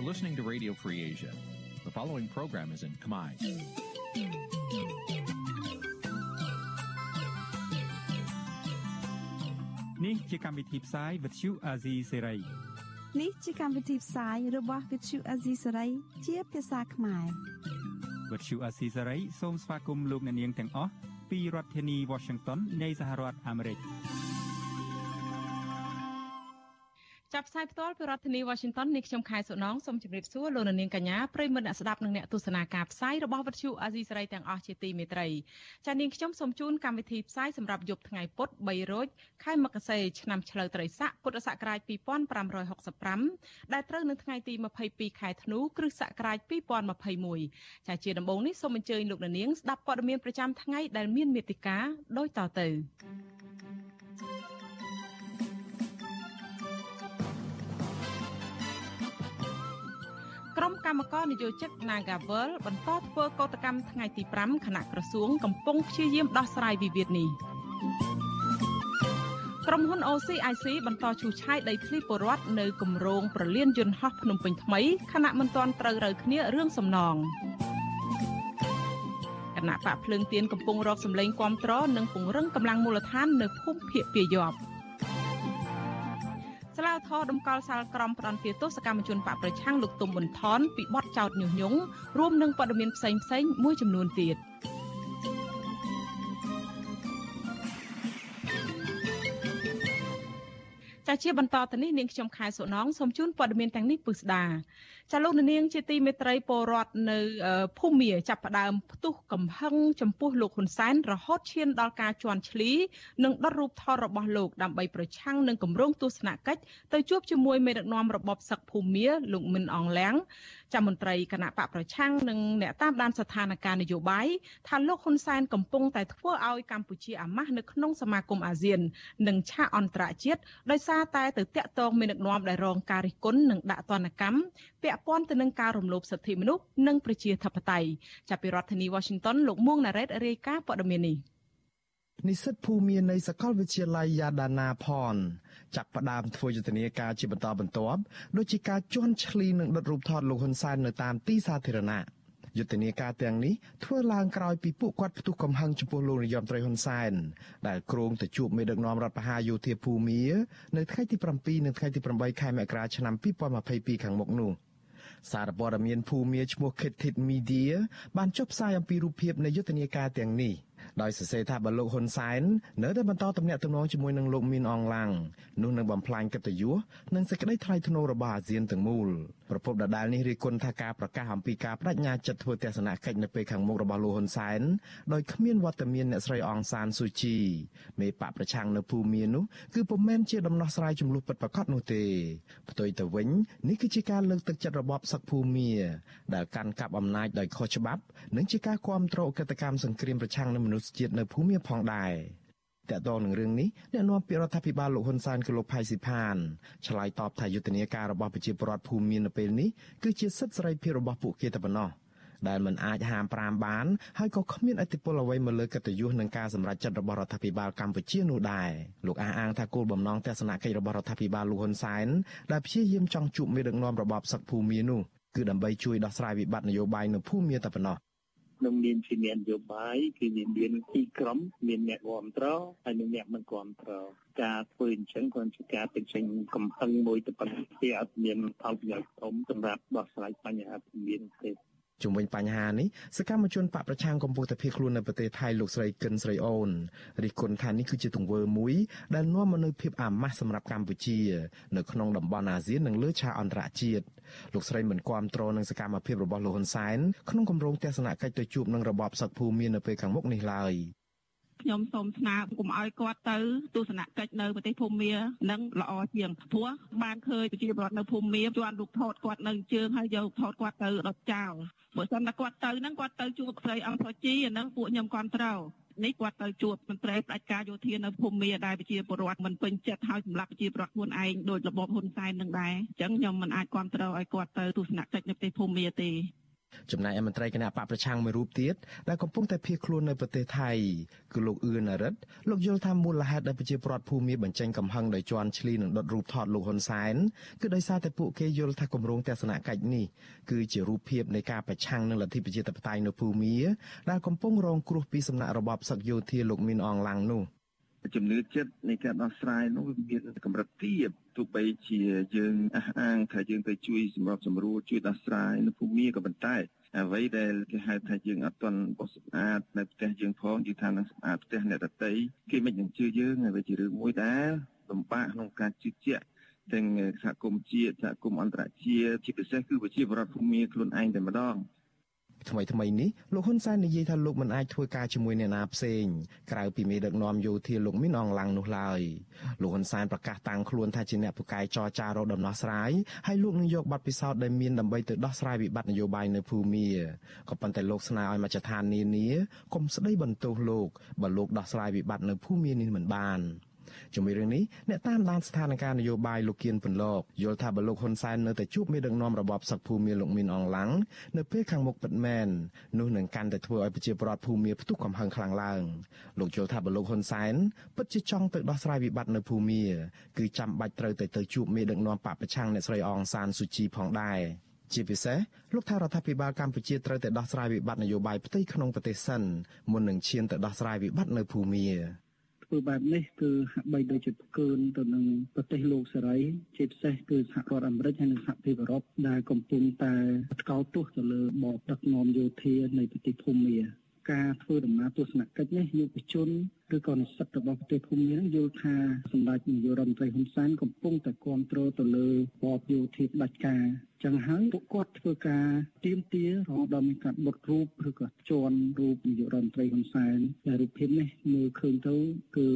You're listening to Radio Free Asia. The following program is in Khmer. Nǐ chi càm bi tiệp xáy vệt chiu a zì sê ray នេះជាកម្មវិធីផ្សាយរបស់ Vithu Azisari ជាភាសាខ្មែរ វត្តឈូអាស៊ីសេរីសូមស្វាគមន៍លោកអ្នកនាងទាំងអស់ពីរដ្ឋធានី Washington នៃសហរដ្ឋអាមេរិក ចាប់ផ្សាយផ្ទាល់ពីរដ្ឋធានី Washington នេះខ្ញុំខែសុណងសូមជម្រាបសួរលោកនាងកញ្ញាប្រិយមិត្តអ្នកស្ដាប់និងអ្នកទស្សនាការផ្សាយរបស់វិទ្យុអាស៊ីសេរីទាំងអស់ជាទីមេត្រីចា៎នាងខ្ញុំសូមជូនកម្មវិធីផ្សាយសម្រាប់យប់ថ្ងៃពុធ3រោចខែមករាឆ្នាំឆ្លូវត្រីស័កពុទ្ធសករាជ2565ដែលត្រូវនៅថ្ងៃទី22ខែធ្នូគ្រិស្តសករាជ2021ចា៎ជាដំបូងនេះសូមអញ្ជើញលោកនាងស្ដាប់ព័ត៌មានប្រចាំថ្ងៃដែលមានមេតិការដូចតទៅ ក្រុមកម្មការនយោជិត Nagavel បន្តធ្វើកោតកម្មថ្ងៃទី5គណៈក្រសួងកំពុងព្យាយាមដោះស្រាយវិវាទនេះក្រុមហ៊ុន OCIC បន្តឈូសឆាយដីធ្លីពលរដ្ឋនៅគម្រោងប្រលានយន្តហោះភ្នំពេញថ្មីខណៈមិនទាន់ត្រូវរើគ្នារឿងសំណងគណៈបកភ្លើងទៀនកំពុងរកសម្លេងគាំទ្រនិងពង្រឹងកម្លាំងមូលដ្ឋាននៅភូមិភាគពាយ័ព្យ ស្លាវធរដំកល់សាលក្រមផ្ដន់ទាទោសកម្មជនបកប្រឆាំងលោកទុំប៊ុនថនពីបទចោទញុះញង់រួមនឹងព័ត៌មានផ្សេងផ្សេងមួយចំនួនទៀត ចាជាបន្តទៅនេះនាងខ្ញុំខែសុណងសូមជូនព័ត៌មានទាំងនេះពិស្ដាចាលោកនាង ជាទីមេត្រីពលរដ្ឋនៅភូមាចាប់ផ្ដើមផ្ទុះកំហឹងចំពោះលោកហ៊ុនសែនរហូតឈានដល់ការជន់ឈ្លីនិងដុតរូបថតរបស់លោកដើម្បីប្រឆាំងនឹងគម្រោងទស្សនកិច្ចទៅជួបជាមួយមេដឹកនាំរបបសឹកភូមាលោកមិនអងលៀង ចាំមន្ត្រីគណៈបកប្រឆាំងនិងអ្នកតាមដានស្ថានភាពនយោបាយថាលោកហ៊ុនសែនកំពុងតែធ្វើឲ្យកម្ពុជាអាម៉ាស់នៅក្នុងសមាគមអាស៊ាន និងឆាកអន្តរជាតិដោយសារតែទៅតាក់ទងមេដឹកនាំដែលរងការរិះគន់និងដាក់ទណ្ឌកម្មពាក់ព័ន្ធទៅនឹងការរំលោភសិទ្ធិមនុស្សនិងប្រជាធិបតេយ្យចាប់ពីរដ្ឋធានី Washington លោកមួងណារ៉េតរាយការណ៍ព័ត៌មាននេះ និស្សិតភូមិនៃសាកលវិទ្យាល័យយ៉ាដាណាផនចាប់ផ្ដើមធ្វើយុទ្ធនាការជាបន្តបន្ទាប់ដូចជាការជន់ឈ្លីនិងដុតរូបថតលោកហ៊ុនសែននៅតាមទីសាធារណៈយុទ្ធនាការទាំងនេះធ្វើឡើងក្រោយពីពួកគាត់ផ្ទុះកំហឹងចំពោះលោកនាយរដ្ឋមន្ត្រីហ៊ុនសែនដែលគ្រោងទៅជួបមេដឹកនាំរដ្ឋបហាយោធាភូមានៅថ្ងៃទី7និងថ្ងៃទី8ខែមករាឆ្នាំ2022ខាងមុខនោះសារព័ត៌មានភូមាឈ្មោះ Kithit Media បានចុះផ្សាយអំពីរូបភាពនៃយុទ្ធនាការទាំងនេះ។ ដោយសរសេរថាបើលោកហ៊ុនសែននៅតែបន្តទំនាក់ទំនងជាមួយនឹងលោកមីនអងឡាំងនោះនឹងបំផ្លាញកិត្តិយសនិងសេចក្តីថ្លៃថ្នូររបស់អាស៊ានទាំងមូលប្រពន្ធដដាលនេះរៀបគុណថាការប្រកាសអំពីការបដិញ្ញាចិត្តធ្វើទស្សនកិច្ចនៅពេលខាងមុខរបស់លោកហ៊ុនសែនដោយគ្មានវត្តមានអ្នកស្រីអងសានស៊ូជីមេបកប្រឆាំងនៅភូមានោះគឺពុំមែនជាដំណោះស្រាយចំនួនពិតប្រាកដនោះទេផ្ទុយទៅវិញនេះគឺជាការលើកទឹកចិត្តរបបសឹកភូមាដែលកាន់កាប់អំណាចដោយខុសច្បាប់ និងជាការគ្រប់គ្រងកិច្ចកម្មសង្គ្រាមប្រឆាំងនឹងមនុស្សជាតិនៅភូមាផងដែរតកតងនឹងរឿងនេះអ្នកនាំពាក្យរដ្ឋាភិបាលលោកហ៊ុនសែនគឺលោកផៃស៊ីផានឆ្លើយតបថាយុទ្ធនាការរបស់ប្រជាពលរដ្ឋភូមិមាននៅពេលនេះគឺជាសិទ្ធិសេរីភាពរបស់ពួកគេតែប៉ុណ្ណោះដែលមិនអាចហាមប្រាមបានហើយក៏គ្មានអធិបុលអ្វីមកលើកិត្តិយសនឹងការសម្រេចចិត្តរបស់រដ្ឋាភិបាលកម្ពុជានោះដែរលោកអះអាងថាគោលបំណងទស្សនកិច្ចរបស់រដ្ឋាភិបាលលោកហ៊ុនសែនដែលព្យាយាមចង់ជួបមេដឹកនាំរបបសឹកភូមិនោះគឺដើម្បីជួយដោះស្រាយវិបត្តិនយោបាយនៅភូមិតែប៉ុណ្ណោះ ក្នុងនាមជាអ្នកនយោបាយគឺមានមានពីរក្រុមមានអ្នកគ្រប់គ្រងហើយនិងអ្នកមិនគ្រប់គ្រងការធ្វើអញ្ចឹងគ្រាន់ជាការបញ្ចេញកំហឹងមួយទៅប៉ុណ្ណេះវាអត់មានផលប្រយោជន៍ធំសម្រាប់ដោះស្រាយបញ្ហាមានទេ ជុំវិញបញ្ហានេះសកម្មជនបកប្រឆាំងកម្ពុជាភៀសខ្លួននៅប្រទេសថៃលោកស្រីកិនស្រីអូនរិះគន់ថានេះគឺជាទង្វើមួយដែលនាំមកនូវភាពអាម៉ាស់សម្រាប់កម្ពុជានៅក្នុងតំបន់អាស៊ាននិងលើឆាកអន្តរជាតិលោកស្រីមិនគាំទ្រនឹងសកម្មភាពរបស់លោកហ៊ុនសែនក្នុងគម្រោងទស្សនកិច្ចទៅជួបនឹងរបបសឹកភូមិមាននៅពេលខាងមុខនេះឡើយ ខ្ញុំសូមស្នើកុំឲ្យគាត់ទៅទស្សនកិច្ចនៅប្រទេសភូមានឹងល្អជាងព្រោះបានឃើញប្រជាពលរដ្ឋនៅភូមាជន់រូបថតគាត់នៅជើងហើយយកថតគាត់ទៅដុតចោលបើសិនតែគាត់ទៅហ្នឹងគាត់ទៅជួបស្រីអង្គសុជីអាហ្នឹងពួកខ្ញុំគ្រប់ត្រូវនេះគាត់ទៅជួបមន្ត្រីផ្ដាច់ការយោធានៅភូមិដែលប្រជាពលរដ្ឋមិនពេញចិត្តហើយសម្រាប់ប្រជាពលរដ្ឋខ្លួនឯងដោយរបបហ៊ុនសែននឹងដែរអញ្ចឹងខ្ញុំមិនអាចគ្រប់គ្រងឲ្យគាត់ទៅទស្សនកិច្ចនៅប្រទេសភូមិទេ ចំណែកឯមន្ត្រីគណៈបកប្រឆាំងមួយរូបទៀតដែលកំពុងតែភៀសខ្លួននៅប្រទេសថៃគឺលោកអឿនរិទ្ធលោកយល់ថាមូលហេតុដែលប្រជាពលរដ្ឋភូមិបញ្ចេញកំហឹងដោយជន់ឈ្លីនិងដុតរូបថតលោកហ៊ុនសែនគឺដោយសារតែពួកគេយល់ថាគម្រោងទស្សនកិច្ចនេះគឺជារូបភាពនៃការប្រឆាំងនឹងលទ្ធិប្រជាធិបតេយ្យនៅភូមិដែលកំពុងរងគ្រោះពីសំណាក់របបសឹកយោធាលោកមីនអងឡាំងនោះ ជំនឿចិត្តនៃការដោះស្រាយនោះវាមានកម្រិតទាបទោះបីជាយើងអះអាងថាយើងទៅជួយសម្របសម្រួលជួយដោះស្រាយនៅភូមិក៏ប៉ុន្តែអ្វីដែលគេហៅថាយើងអត់ទាន់បោះសម្អាតនៅផ្ទះយើងផងយល់ថានឹងសម្អាតផ្ទះអ្នកដទៃគេមិននឹងជឿយើងហើយវាជារឿងមួយដែលលំបាកក្នុងការជឿជាក់ទាំងសហគមន៍ជាតិសហគមន៍អន្តរជាតិជាពិសេសគឺប្រជាពលរដ្ឋភូមិខ្លួនឯងតែម្ដង ថ្មីថ្មីនេះលោកហ៊ុនសែននិយាយថាលោកមិនអាចធ្វើការជាមួយអ្នកណាផ្សេងក្រៅពីមេដឹកនាំយោធាលោកមីនអងឡាំងនោះឡើយលោកហ៊ុនសែនប្រកាសតាំងខ្លួនថាជាអ្នកពូកែចរចារកដំណោះស្រាយហើយលោកនឹងយកបទពិសោធន៍ដែលមានដើម្បីទៅដោះស្រាយវិបត្តិនយោបាយនៅភូមាក៏ប៉ុន្តែលោកស្នើឲ្យមជ្ឈដ្ឋាននានាកុំស្ដីបន្ទោសលោកបើលោកដោះស្រាយវិបត្តិនៅភូមានេះមិនបាន។ ជាមួយរឿងនេះអ្នកតាមដានស្ថានភាពនយោបាយលោកគៀនពន្លកយល់ថាបើលោកហ៊ុនសែននៅតែជួបមេដឹកនាំរបបសឹកភូមិលោកមីនអងឡាំងនៅពេលខាងមុខពិតមែននោះនឹងកាន់តែធ្វើឲ្យប្រជាពលរដ្ឋភូមិផ្ទុះកំហឹងខ្លាំងឡើងលោកយល់ថាបើលោកហ៊ុនសែនពិតជាចង់ទៅដោះស្រាយវិបត្តិនៅភូមិគឺចាំបាច់ត្រូវទៅទៅជួបមេដឹកនាំបពប្រឆាំងអ្នកស្រីអងសានស៊ូជីផងដែរជាពិសេសលោកថារដ្ឋាភិបាលកម្ពុជាត្រូវតែដោះស្រាយវិបត្តិនយោបាយផ្ទៃក្នុងប្រទេសសិនមុននឹងឈានទៅដោះស្រាយវិបត្តិនៅភូមា ធ្វើបែបនេះគឺហាក់បីដូចជាផ្កើនទៅនឹងប្រទេសលោកសេរីជាពិសេសគឺសហរដ្ឋអាមេរិកហើយនិងសហភាពអឺរ៉ុបដែលកំពុងតែថ្កោលទោសទៅលើបបដឹកនាំយោធានៃប្រទេសភូមា ការធ្វើដំណើរទស្សនកិច្ចនេះយុវជនឬក៏និស្សិតរបស់ប្រទេសភូមានឹងយល់ថាសម្ដេចនាយករដ្ឋមន្ត្រីហ៊ុនសែនកំពុងតែគ្រប់គ្រងទៅលើរបបយោធាផ្ដាច់ការចឹងហើយពួកគាត់ធ្វើការទៀមទារហូតដល់មានការបុតរូបឬក៏ជន់រូបនាយករដ្ឋមន្ត្រីហ៊ុនសែនដែលរូបភាពនេះមើលឃើញទៅគឺ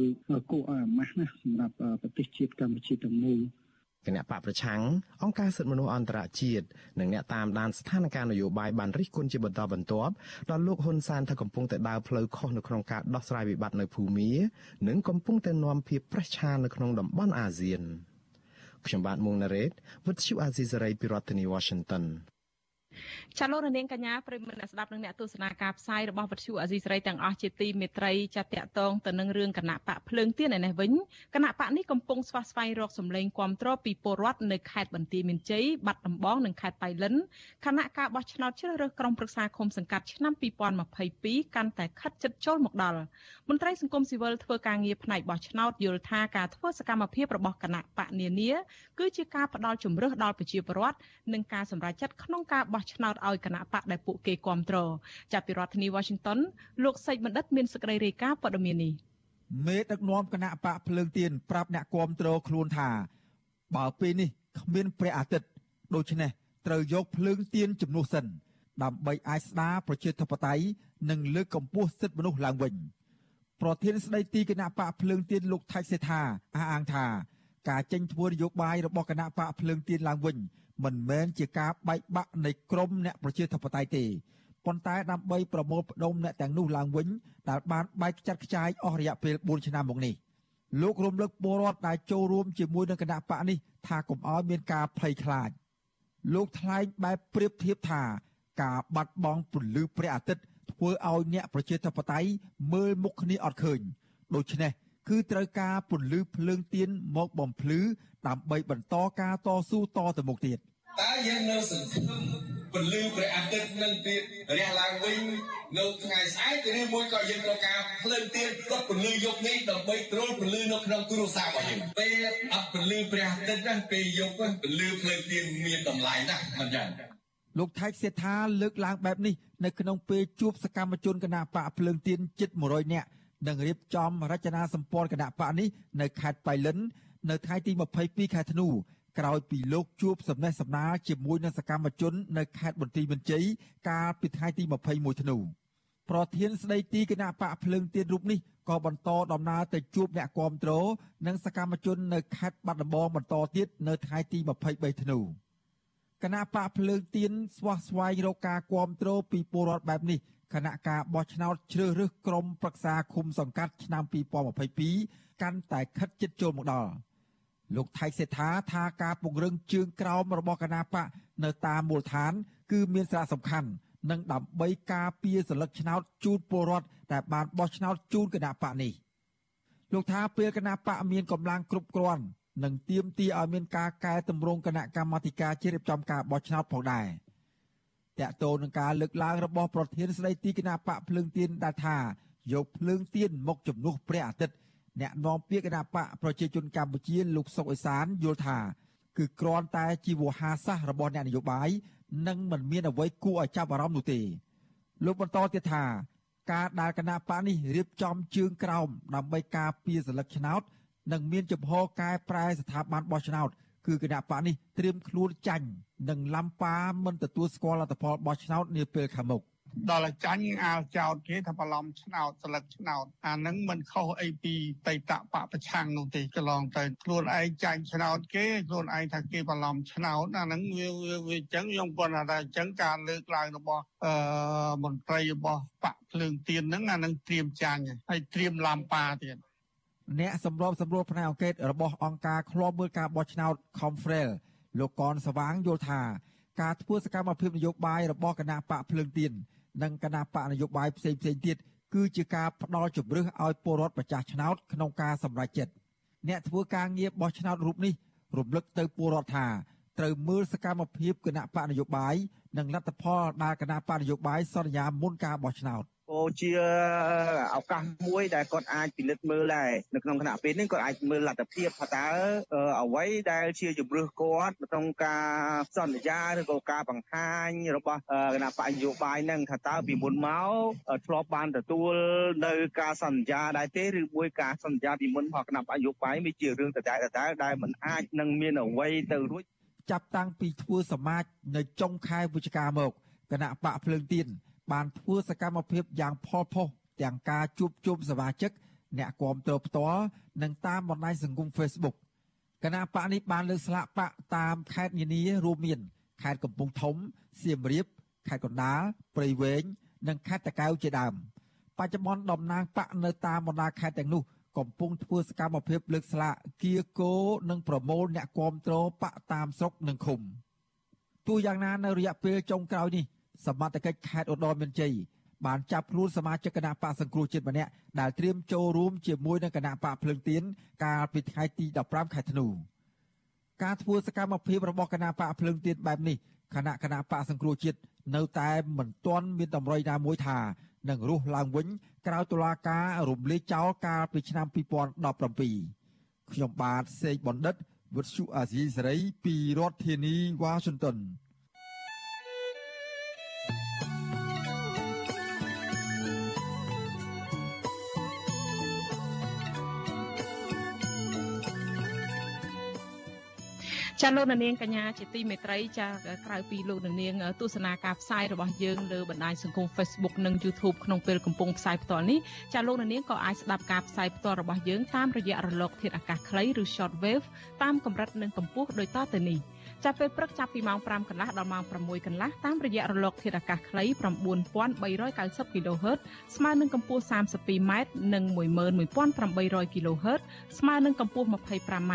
គួរឲ្យអាម៉ាស់ណាស់សម្រាប់ប្រទេសជាតិកម្ពុជាទាំងមូល គណៈបកប្រឆាំងអង្គការសិទ្ធិមនុស្សអន្តរជាតិនិងអ្នកតាមដានស្ថានភាពនយោបាយបានរិះគន់ជាបន្តបន្ទាប់ដល់លោកហ៊ុនសែនថាកំពុងតែដើរផ្លូវខុសនៅក្នុងការដោះស្រាយវិបត្តិនៅភូមានិងកំពុងតែនាំភាពប្រេះឆានៅក្នុងតំបន់អាស៊ានខ្ញុំបាទមុងណារ៉េត With you Azizi ពីរដ្ឋធានី Washington ចាលោករនាងកញ្ញាប្រិមត្តអ្នកស្ដាប់និងអ្នកទស្សនាការផ្សាយរបស់វិទ្យុអាស៊ីសេរីទាំងអស់ជាទីមេត្រីចាត់តាក់ទងទៅនឹងរឿងគណៈបកភ្លើងទៀនឯនេះវិញគណៈបកនេះកំពុងស្វាស្វែងរកសម្លេងគាំទ្រពីពលរដ្ឋនៅខេត្តបន្ទាយមានជ័យបាត់ដំបងនិងខេត្តបៃលិនគណៈការបោះឆ្នោតជ្រើសរើសក្រុមប្រឹក្សាឃុំសង្កាត់ឆ្នាំ2022កាន់តែខិតជិតចូលមកដល់មន្ត្រីសង្គមស៊ីវិលធ្វើការងារផ្នែកបោះឆ្នោតយល់ថាការធ្វើសកម្មភាពរបស់គណៈបកនានាគឺជាការផ្ដល់ជំរឿសដល់ប្រជាពលរដ្ឋនិងការសម្រេចចិត្តក្នុងការបោះឆ្នោតឲ្យគណៈបកដែលពួកគេគ្រប់គ្រងចាប់ពីរដ្ឋធានី Washington លោកសេចបណ្ឌិតមានសេចក្តីរាយការណ៍ព័ត៌មាននេះមេដឹកនាំគណៈបកភ្លើងទៀនប្រាប់អ្នកគ្រប់គ្រងខ្លួនថា បើពេលនេះគ្មានព្រះអាទិត្យដូច្នេះត្រូវយកភ្លើងទៀនជំនួសសិន ដើម្បីអាចស្ដារប្រជាធិបតេយ្យនិងលើកកម្ពស់សិទ្ធិមនុស្សឡើងវិញប្រធានស្ដីទីគណៈបកភ្លើងទៀនលោកថៃសេថាអះអាងថា ការចេញធ្វើនយោបាយរបស់គណៈបកភ្លើងទៀនឡើងវិញ មិនមែនជាការបែកបាក់នៃក្រមអ្នកប្រជាធិបតេយ្យទេប៉ុន្តែដើម្បីប្រមូលផ្ដុំអ្នកទាំងនោះឡើងវិញដែលបានបែកខ្ចាត់ខ្ចាយអស់រយៈពេល4ឆ្នាំមកនេះលោករំលឹកពលរដ្ឋដែលចូលរួមជាមួយនឹងគណៈបកនេះថាកុំឲ្យមានការភ័យខ្លាចលោកថ្លែងបែបប្រៀបធៀបថាការបាត់បង់ពន្លឺព្រះអាទិត្យធ្វើឲ្យអ្នកប្រជាធិបតេយ្យមើលមុខគ្នាអត់ឃើញដូច្នេះ គឺត្រូវការពន្លឺភ្លើងទៀនមកបំភ្លឺដើម្បីបន្តការតស៊ូតទៅមុខទៀតតើយើងនៅសង្ឃឹមពន្លឺព្រះអាទិត្យនឹងទៀតរះឡើងវិញនៅថ្ងៃស្អែកឬមួយក៏យើងត្រូវការភ្លើងទៀនដុតពន្លឺយកនេះដើម្បីទ្រលពន្លឺនៅក្នុងគ្រួសាររបស់យើងពេលអត់ពន្លឺព្រះអាទិត្យណាពេលយកពន្លឺភ្លើងទៀនមានតម្លៃណាស់មិនចឹងលោកថៃសេដ្ឋាលើកឡើងបែបនេះនៅក្នុងពេលជួបសកម្មជនគណៈបកភ្លើងទៀនជិត100នាក់ នឹងរៀបចំរចនាសម្ព័ន្ធគណៈបកនេះនៅខេត្តបៃលិន នៅថ្ងៃទី22ខែធ្នូក្រោយពីលោកជួបសំណេះសំណាលជាមួយនឹងសកម្មជននៅខេត្តបន្ទាយមានជ័យកាលពីថ្ងៃទី21ធ្នូប្រធានស្ដីទីគណៈបកភ្លើងទៀនរូបនេះក៏បន្តដំណើរទៅជួបអ្នកគាំទ្រនិងសកម្មជននៅខេត្តបាត់ដំបងបន្តទៀតនៅថ្ងៃទី23ធ្នូគណៈបកភ្លើងទៀនស្វះស្វែងរកការគាំទ្រពីពលរដ្ឋបែបនេះ គណៈការបោះឆ្នោតជ្រើសរើសក្រុមប្រឹក្សាឃុំសង្កាត់ឆ្នាំ2022កាន់តែខិតជិតចូលមកដល់លោកថៃសេដ្ឋាថាការពង្រឹងជើងក្រោមរបស់គណៈបកនៅតាមមូលដ្ឋាន គឺមានសារៈសំខាន់និងដើម្បីការពារសិលឹកឆ្នោតជូនពលរដ្ឋដែលបានបោះឆ្នោតជូនគណៈបកនេះលោកថាពេលគណៈបកមានកម្លាំងគ្រប់គ្រាន់និងទៀមទីឲ្យមានការកែតម្រង់គណៈកម្មាធិការជ្រៀបចំការបោះឆ្នោតផងដែរ តកតូននឹងការលើកឡើងរបស់ប្រធានស្ដីទីគណៈបកភ្លើងទៀនដែលថាយកភ្លើងទៀនមកជំនួសព្រះអាទិត្យអ្នកនាំពាក្យគណៈបកប្រជាជនកម្ពុជាលោកសុកអេសានយល់ថាគឺគ្រាន់តែជាវោហារសាស្ត្ររបស់អ្នកនយោបាយនិងមិនមានអ្វីគួរឲ្យចាប់អារម្មណ៍នោះទេលោកបន្តទៀតថាការដែលគណៈបកនេះរៀបចំជើងក្រោមដើម្បីការពារសិលឹកឆ្នោត និងមានចំហកែប្រែស្ថាប័នបោះឆ្នោត គឺគណៈបកនេះត្រៀមខ្លួនចាញ់និងឡំប៉ាមិនទទួលស្គាល់លទ្ធផលបោះឆ្នោតនាពេលខាងមុខ។ដល់ចាញ់អាលចោតគេថាបន្លំឆ្នោតស្លឹកឆ្នោតអានឹងមិនខុសអីពីតៃតបពប្រឆាំងនោះទេកន្លងទៅខ្លួនឯងចាញ់ឆ្នោតគេខ្លួនឯងថាគេបន្លំឆ្នោតអានឹងវាវាអញ្ចឹងខ្ញុំគាត់ថាអញ្ចឹងការលើកឡើងរបស់អឺមន្ត្រីរបស់បកភ្លើងទៀនហ្នឹងអានឹងត្រៀមចាញ់ហើយត្រៀមឡំប៉ាទៀត អ្នកសម្របសម្រួលផ្នែកអង្កេតរបស់អង្គការឃ្លាំមើលការបោះឆ្នោត Confrel លោកកនសវាងយល់ថាការធ្វើសកម្មភាពនយោបាយរបស់គណៈបកភ្លើងទៀននិងគណៈបកនយោបាយផ្សេងផ្សេងទៀតគឺជាការផ្ដល់ជំរឿសឲ្យពលរដ្ឋម្ចាស់ឆ្នោតក្នុងការសម្រេចចិត្តអ្នកធ្វើការងារបោះឆ្នោតរូបនេះរំលឹកទៅពលរដ្ឋថាត្រូវមើលសកម្មភាពគណៈបកនយោបាយនិងលទ្ធផលដែលគណៈបកនយោបាយសន្យាមុនការបោះឆ្នោត ក៏ជាឱកាសមួយដែលគាត់អាចពិនិត្យមើលដែរនៅក្នុងគណៈពេលនេះគាត់អាចមើលលទ្ធភាពថាតើអ្វីដែលជាជំរឿសគាត់ក្នុងការសន្យាឬក៏ការបង្ហាញរបស់គណៈបកនយោបាយនឹងថាតើពីមុនមកធ្លាប់បានទទួលនៅការសន្យាដែរទេឬមួយការសន្យាពីមុនរបស់គណៈបកនយោបាយវាជារឿងដដែលដដែលដែលមិនអាចនឹងមានអ្វីទៅរួចចាប់តាំងពីធ្វើសមាជនៅចុងខែវិច្ឆិកាមកគណៈបកភ្លើងទៀន បានធ្វើសកម្មភាពយ៉ាងផលផុសទាំងការជួបជុំសមាជិកអ្នកគាំទ្រផ្ទាល់និងតាមបណ្ដាញសង្គម Facebook គណៈបកនេះបានលើកស្លាកបកតាមខេត្តនានារួមមានខេត្តកំពង់ធំសៀមរាបខេត្តកណ្ដាលព្រៃវែងនិងខេត្តតាកែវជាដើមបច្ចុប្បន្នតំណាងបកនៅតាមបណ្ដាខេត្តទាំងនោះកំពុងធ្វើសកម្មភាពលើកស្លាកគៀកោនិងប្រមូលអ្នកគាំទ្របកតាមស្រុកនិងឃុំទោះយ៉ាងណានៅរយៈពេលចុងក្រោយនេះ សមត្ថកិច្ចខេត្តឧត្តរមានជ័យបានចាប់ខ្លួនសមាជិកគណៈបកសង្គ្រោះជាតិម្នាក់ដែលត្រៀមចូលរួមជាមួយនឹងគណៈបកភ្លើងទៀនកាលពីថ្ងៃទី15ខែធ្នូការធ្វើសកម្មភាពរបស់គណៈបកភ្លើងទៀនបែបនេះគណៈគណៈបកសង្គ្រោះជាតិនៅតែមិនទាន់មានតម្រុយណាមួយថានឹងរស់ឡើងវិញក្រោយតុលាការរំលាយចោលកាលពីឆ្នាំ2017ខ្ញុំបាទសេកបណ្ឌិតវុទ្ធុអាស៊ីសេរីពីរដ្ឋធានីវ៉ាស៊ីនតោន ចាលោកនាងកញ្ញាជាទីមេត្រីចាក្រៅពីលោកនាងទស្សនាការផ្សាយរបស់យើងលើបណ្ដាញសង្គម Facebook និង YouTube ក្នុងពេលកំពុងផ្សាយផ្ទាល់នេះចាលោកនាងក៏អាចស្ដាប់ការផ្សាយផ្ទាល់របស់យើងតាមរយៈរលក ធាតុអាកាសខ្លីឬ Shortwave តាមកម្រិតនិងកម្ពស់ដូចតទៅនេះចាប់ពេលព្រឹកចាប់ពីម៉ោង5កន្លះដល់ម៉ោង6កន្លះតាមរយៈរលកធាតុអាកាសខ្លី9390 kHz ស្មើនឹងកម្ពស់ 32m និង11800 kHz ស្មើនឹងកម្ពស់ 25m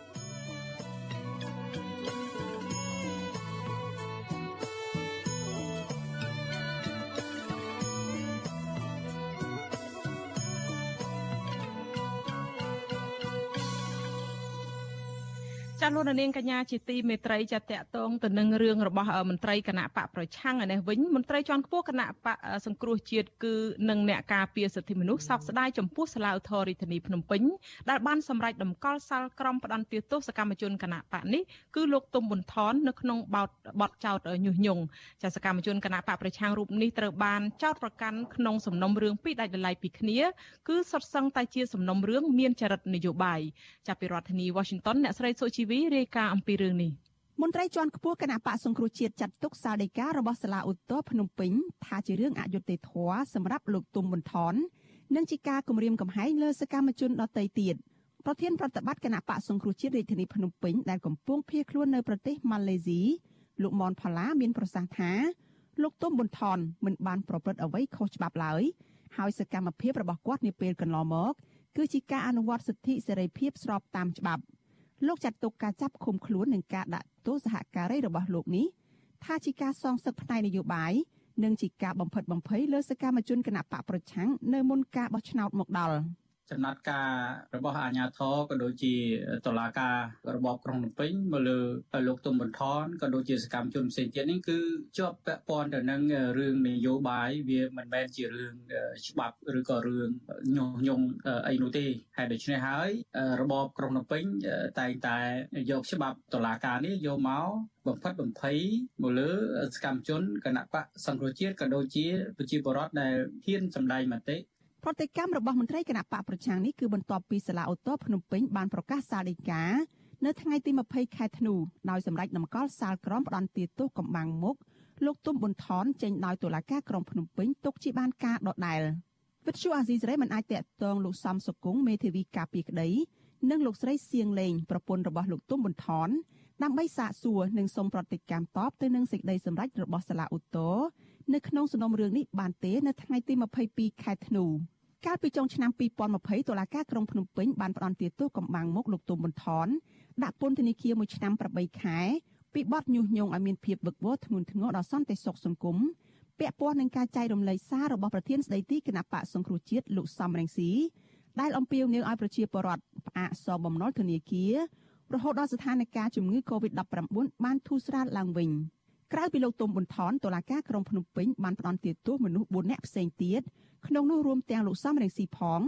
ចាលោកនាងកញ្ញាជាទីមេត្រីចាតកតងទៅនឹងរឿងរបស់មន្ត្រីគណៈបកប្រឆាំងឯនេះវិញមន្ត្រីជាន់ខ្ពស់គណៈបកសង្គ្រោះជាតិគឺនឹងអ្នកការពារសិទ្ធិមនុស្សសោកស្ដាយចំពោះសាលាឧទ្ធររាជធានីភ្នំពេញដែលបានសម្រេចដំកល់សាលក្រមផ្ដន្ទាទោសសកម្មជនគណៈបកនេះគឺលោកទុំប៊ុនថននៅក្នុងបោតបទចោតញុះញង់ចាសកម្មជនគណៈបកប្រឆាំងរូបនេះត្រូវបានចោតប្រកាន់ក្នុងសំណុំរឿងពីរដាច់ដライពីគ្នាគឺសុទ្ធសឹងតែជាសំណុំរឿងមានចរិតនយោបាយចាប់ពីរដ្ឋធានី Washington អ្នកស្រីសុជីវីរាយការណ៍អំពីរឿងនេះមន្ត្រីជាន់ខ្ពស់គណៈបកសង្គ្រោះជាតិចាត់ទុកសាលដីការបស់សាលាឧទ្ធរភ្នំពេញថាជារឿងអយុត្តិធម៌សម្រាប់លោកទុំប៊ុនថននិងជាការគំរាមកំហែងលើសកម្មជនដទៃទៀតប្រធានប្រតិបត្តិគណៈបកសង្គ្រោះជាតិរាជធានីភ្នំពេញដែលកំពុងភៀសខ្លួននៅប្រទេសម៉ាឡេស៊ីលោកមនផល្លាមានប្រសាសន៍ថាលោកទុំប៊ុនថនមិនបានប្រព្រឹត្តអ្វីខុសច្បាប់ឡើយហើយសកម្មភាពរបស់គាត់នាពេលកន្លងមកគឺជាការអនុវត្តសិទ្ធិសេរីភាពស្របតាមច្បាប់ លោកចាត់ទុកការចាប់ឃុំខ្លួននិងការដាក់ទោសសហការីរបស់លោកនេះថាជាការសងសឹកផ្នែកនយោបាយនិងជាការបំផិតបំភ័យលើសកម្មជនគណបកប្រឆាំងនៅមុនការបោះឆ្នោតមកដល់។ ចំណាត់ការរបស់អាជ្ញាធរក៏ដូចជាតុលាការរបបក្រុងភ្នំពេញមកលើលោកទុំបន្ថនក៏ដូចជាសកម្មជនផ្សេងទៀតនេះគឺជាប់ពាក់ព័ន្ធទៅនឹងរឿងនយោបាយវាមិនមែនជារឿងច្បាប់ឬក៏រឿងញុះញង់អីនោះទេហើយដូច្នេះហើយរបបក្រុងភ្នំពេញតែងតែយកច្បាប់តុលាការនេះយកមកបំផិតបំភ័យមកលើសកម្មជនគណៈបកសង្គ្រោះជាតិក៏ដូចជាប្រជាពលរដ្ឋដែលហ៊ានសម្ដែងមតិ ប្រតិកម្មរបស់មន្ត្រីគណៈបកប្រឆាំងនេះគឺបន្ទាប់ពីសាលាឧទ្ធរភ្នំពេញបានប្រកាសសាលដីកានៅថ្ងៃទី20ខែធ្នូដោយសម្រេចតម្កល់សាលក្រមផ្ដន្ទាទោសកំបាំងមុខលោកទុំប៊ុនថនចេញដោយតុលាការក្រុងភ្នំពេញទុកជាបានការដដែលវិទ្យុអាស៊ីសេរីមិនអាចតាក់ទងលោកសំសុគង្គមេធាវីការពីក្តីនិងលោកស្រីសៀងលេងប្រពន្ធរបស់លោកទុំប៊ុនថនដើម្បីសាកសួរនិងសូមប្រតិកម្មតបទៅនឹងសេចក្តីសម្រេចរបស់សាលាឧទ្ធរ នៅក្នុងសំណុំរឿងនេះបានទេនៅថ្ងៃទី22ខែធ្នូកាលពីចុងឆ្នាំ2020តុលាការក្រុងភ្នំពេញបានផ្តន្ទាទោសកំបាំងមុខលោកទុំប៊ុនថនដាក់ពន្ធនាគារមួយឆ្នាំ8ខែពីបទញុះញង់ឲ្យមានភាពវឹកវរធ្ងន់ធ្ងរដល់សន្តិសុខសង្គមពាក់ព័ន្ធនឹងការចែករំលែកសាររបស់ប្រធានស្ដីទីគណៈបកសង្គ្រោះជាតិលោកសំរងស៊ីដែលអំពាវនាវឲ្យប្រជាពលរដ្ឋផ្អាកសងបំណុលធនាគាររហូតដល់ស្ថានភាពជំងឺ Covid-19 បានធូរស្រាលឡើងវិញ ក្រៅពីលោកទុំប៊ុនថនតុលាការក្រុងភ្នំពេញបានផ្តន្ទាទោសមនុស្ស4នាក់ផ្សេងទៀតក្នុងនោះរួមទាំងលោកសំរងស៊ីផង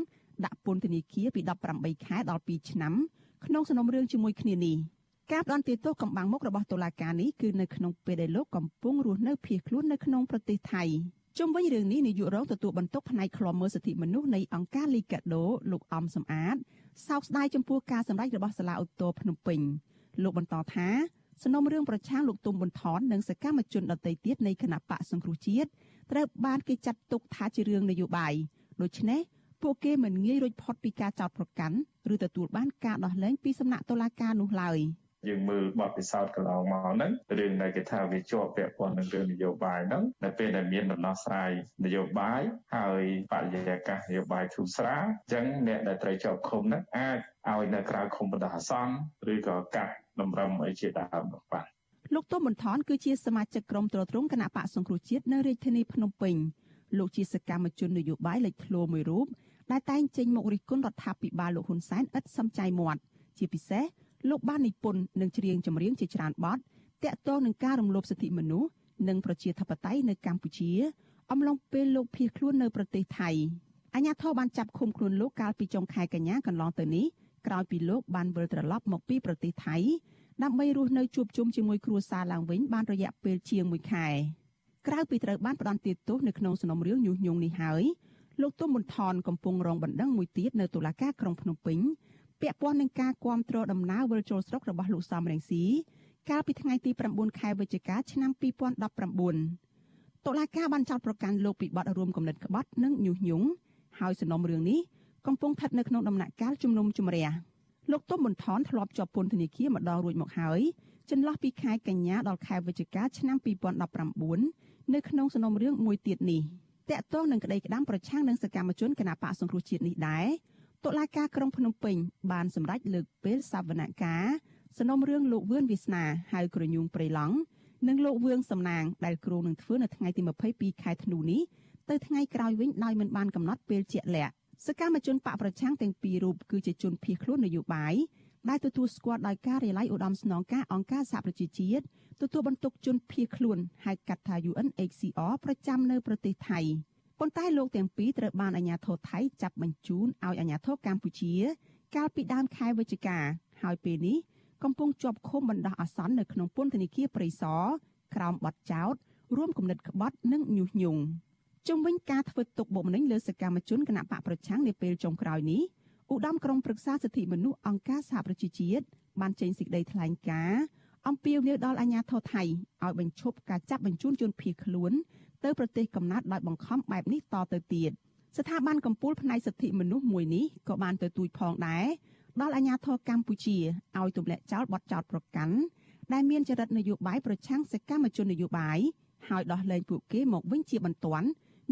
ដាក់ពន្ធនាគារពី18ខែដល់2ឆ្នាំក្នុងសំណុំរឿងជាមួយគ្នានេះការផ្តន្ទាទោសកំបាំងមុខរបស់តុលាការនេះគឺនៅក្នុងពេលដែលលោកកំពុងរស់នៅភៀសខ្លួននៅក្នុងប្រទេសថៃជុំវិញរឿងនេះនាយករងទទួលបន្ទុកផ្នែកឃ្លាំមើលសិទ្ធិមនុស្សនៃអង្គការលីកាដូលោកអំសំអាតសោកស្ដាយចំពោះការសម្ដែងរបស់សាលាឧទ្ធរភ្នំពេញលោកបន្តថា សំណុំរឿងប្រឆាំងលោកទុំប៊ុនថននិងសកម្មជនដទៃទៀតនៃគណៈបកសង្គ្រោះជាតិត្រូវបានគេចាត់ទុកថាជារឿងនយោបាយដូច្នេះពួកគេមិនងាយរួចផុតពីការចោទប្រកាន់ឬទទួលបានការដោះលែងពីសំណាក់តុលាការនោះឡើយយើងមើលបទពិសោធន៍កន្លងមកហ្នឹងរឿងដែលគេថាវាជាប់ពាក់ព័ន្ធនឹងរឿងនយោបាយហ្នឹងនៅពេលដែលមានដំណោះស្រាយនយោបាយហើយបរិយាកាសនយោបាយធូរស្រាលអញ្ចឹងអ្នកដែលត្រូវជាប់ឃុំហ្នឹងអាចឲ្យនៅក្រៅឃុំបណ្ដោះអាសន្នឬក៏កាត់ តម្រឹមអីជាដើមបាទលោកទុំបន្ថនគឺជាសមាជិកក្រុមត្រួតត្រងគណៈបកសង្គ្រោះជាតិនៅរាជធានីភ្នំពេញលោកជាសកម្មជននយោបាយលេចធ្លោមួយរូបដែលតែងចេញមករិះគន់រដ្ឋាភិបាលលោកហ៊ុនសែនឥតសំចៃមាត់ជាពិសេសលោកបាននិពន្ធនិងច្រៀងចម្រៀងជាច្រើនបទតាក់ទងនឹងការរំលោភសិទ្ធិមនុស្សនិងប្រជាធិបតេយ្យនៅកម្ពុជា អំឡុងពេលលោកភៀសខ្លួននៅប្រទេសថៃអាញាធរបានចាប់ឃុំខ្លួនលោកកាលពីចុងខែកញ្ញាកន្លងទៅនេះ ក្រោយពីលោកបានវិលត្រឡប់មកពីប្រទេសថៃដើម្បីរស់នៅជួបជុំជាមួយគ្រួសារឡើងវិញបានរយៈពេលជាង1ខែក្រៅពីត្រូវបានផ្ដន្ទាទោសនៅក្នុងសំណុំរឿងញុះញង់នេះហើយលោកទុំប៊ុនថនកំពុងរងបណ្ដឹងមួយទៀតនៅតុលាការក្រុងភ្នំពេញពាក់ព័ន្ធនឹងការគាំទ្រដំណើរវិលចូលស្រុករបស់លោកសំរងស៊ីកាលពីថ្ងៃទី9ខែវិច្ឆិកាឆ្នាំ2019តុលាការបានចោទប្រកាន់លោកពីបទរួមគំនិតក្បត់និងញុះញង់ហើយសំណុំរឿងនេះ កំពុងស្ថិតនៅក្នុងដំណាក់កាលជំនុំជម្រះលោកទុំប៊ុនថនធ្លាប់ជាប់ពន្ធនាគារម្ដងរួចមកហើយចន្លោះពីខែកញ្ញាដល់ខែវិច្ឆិកាឆ្នាំ2019នៅក្នុងសំណុំរឿងមួយទៀតនេះតកតងនឹងក្តីក្តាំប្រឆាំងនឹងសកម្មជនគណបកសង្គ្រោះជាតិនេះដែរតុលាការក្រុងភ្នំពេញបានសម្រេចលើកពេលសវនកម្មសំណុំរឿងលោកវឿនវាសនាហៅក្រញូងព្រៃឡង់និងលោកវឿងសំណាងដែលគ្រោងនឹងធ្វើនៅថ្ងៃទី22ខែធ្នូនេះទៅថ្ងៃក្រោយវិញដោយមិនបានកំណត់ពេលជាក់លាក់ សកម្មជនបកប្រឆាំងទាំងពីររូបគឺជាជនភៀសខ្លួននយោបាយដែលទទួលស្គាល់ដោយការិយាល័យឧត្តមស្នងការអង្គការសហប្រជាជាតិទទួលបន្ទុកជនភៀសខ្លួនហៅកាត់ថា UNHCR ប្រចាំនៅប្រទេសថៃប៉ុន្តែលោកទាំងពីរត្រូវបានអាជ្ញាធរថៃចាប់បញ្ជូនឲ្យអាជ្ញាធរកម្ពុជា កាលពីដើមខែវិច្ឆិកាហើយពេលនេះកំពុងជាប់ឃុំបណ្ដោះអាសន្ននៅក្នុងពន្ធនាគារព្រៃសរក្រោមបទចោទរួមគំនិតក្បត់និងញុះញង់ ជុំវិញការធ្វើទុកបុកម្នេញលើសកម្មជនគណបកប្រឆាំងនាពេលចុងក្រោយនេះឧត្តមក្រុមប្រឹក្សាសិទ្ធិមនុស្សអង្គការសហប្រជាជាតិបានចេញសេចក្តីថ្លែងការណ៍អំពាវនាវដល់អាជ្ញាធរថៃឲ្យបញ្ឈប់ការចាប់បញ្ជូនជនភៀសខ្លួនទៅប្រទេសកំណើតដោយបង្ខំបែបនេះតទៅទៀតស្ថាប័នកម្ពុជាផ្នែកសិទ្ធិមនុស្សមួយនេះក៏បានទៅទូចផងដែរដល់អាជ្ញាធរកម្ពុជាឲ្យទម្លាក់ចោលបទចោទប្រកាន់ដែលមានចរិតនយោបាយប្រឆាំងសកម្មជននយោបាយហើយដោះលែងពួកគេមកវិញជាបន្ទាន់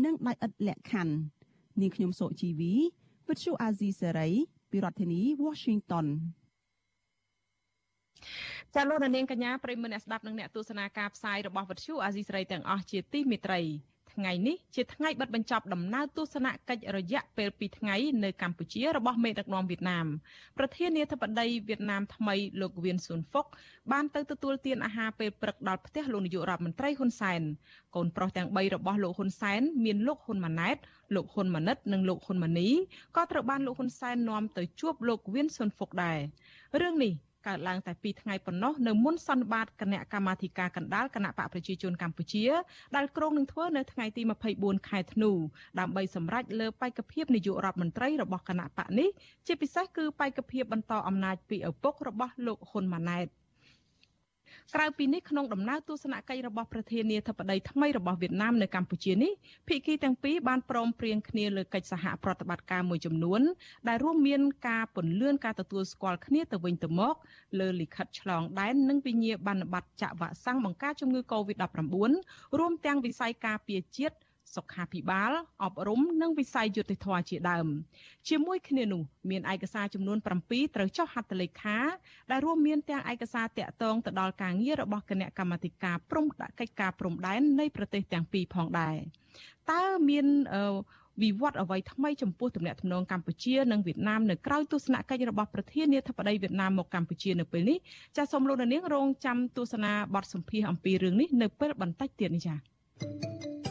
និងដោយឥតលក្ខខណ្ឌនាងខ្ញុំសុជីវីវិទ្យុអាស៊ីសេរីពីរដ្ឋធានី Washington ចាលោកនាងកញ្ញាប្រិមមអ្នកស្ដាប់និងអ្នកទស្សនាការផ្សាយរបស់វិទ្យុអាស៊ីសេរីទាំងអស់ជាទីមេត្រី ថ្ងៃនេះជាថ្ងៃបិទបញ្ចប់ដំណើរទស្សនកិច្ចរយៈពេល2ថ្ងៃនៅកម្ពុជារបស់មេដឹកនាំវៀតណាមប្រធានាធិបតីវៀតណាមថ្មីលោកវៀនស៊ុនហ្វុកបានទៅទទួលទានអាហារពេលព្រឹកដល់ផ្ទះលោកនាយករដ្ឋមន្ត្រីហ៊ុនសែនកូនប្រុសទាំង3របស់លោកហ៊ុនសែនមានលោកហ៊ុនម៉ាណែតលោកហ៊ុនម៉ាណិតនិងលោកហ៊ុនម៉ាណីក៏ត្រូវបានលោកហ៊ុនសែននាំទៅជួបលោកវៀនស៊ុនហ្វុកដែររឿងនេះ កើតឡើងតែ2ថ្ងៃប៉ុណ្ណោះនៅមុនសន្និបាតគណៈកម្មាធិការកណ្ដាលគណៈបកប្រជាជនកម្ពុជាដែលក្រុងនឹងធ្វើនៅថ្ងៃទី24ខែធ្នូដើម្បីសម្រេចលើបេក្ខភាពនាយករដ្ឋមន្ត្រីរបស់គណៈបកនេះជាពិសេសគឺបេក្ខភាពបន្តអំណាចពីឪពុករបស់លោកហ៊ុនម៉ាណែត ក្រៅពីនេះក្នុងដំណើរទស្សនកិច្ចរបស់ប្រធានាធិបតីថ្មីរបស់វៀតណាមនៅកម្ពុជានេះភាគីទាំងពីរបានព្រមព្រៀងគ្នាលើកិច្ចសហប្រតិបត្តិការមួយចំនួន ដែលរួមមានការពន្លឿនការទទួលស្គាល់គ្នាទៅវិញទៅមកលើលិខិតឆ្លងដែននិងវិញ្ញាបនបត្រចាក់វ៉ាក់សាំងបង្ការជំងឺ Covid-19 រួមទាំងវិស័យការពារជាតិ សុខាភិបាលអប់រំនិងវិស័យយុតិធធជាដើម ជាមួយគ្នានោះមានឯកសារចំនួន7ត្រូវចុះហត្ថលេខាដែលរួមមានទាំងឯកសារតាក់ទងទៅដល់ការងាររបស់គណៈកម្មាធិការព្រំដាក់កិច្ចការព្រំដែននៃប្រទេសទាំងពីរផងដែរតើមានវិវត្តអ្វីថ្មីចំពោះទំនាក់ទំនងកម្ពុជានិងវៀតណាមនៅក្រៅទស្សនកិច្ចរបស់ប្រធានាធិបតីវៀតណាមមកកម្ពុជានៅពេលនេះចាសសូមលោកនាងរងចាំទស្សនាបទសម្ភាសអំពីរឿងនេះនៅពេលបន្តិចទៀតនេះចា៎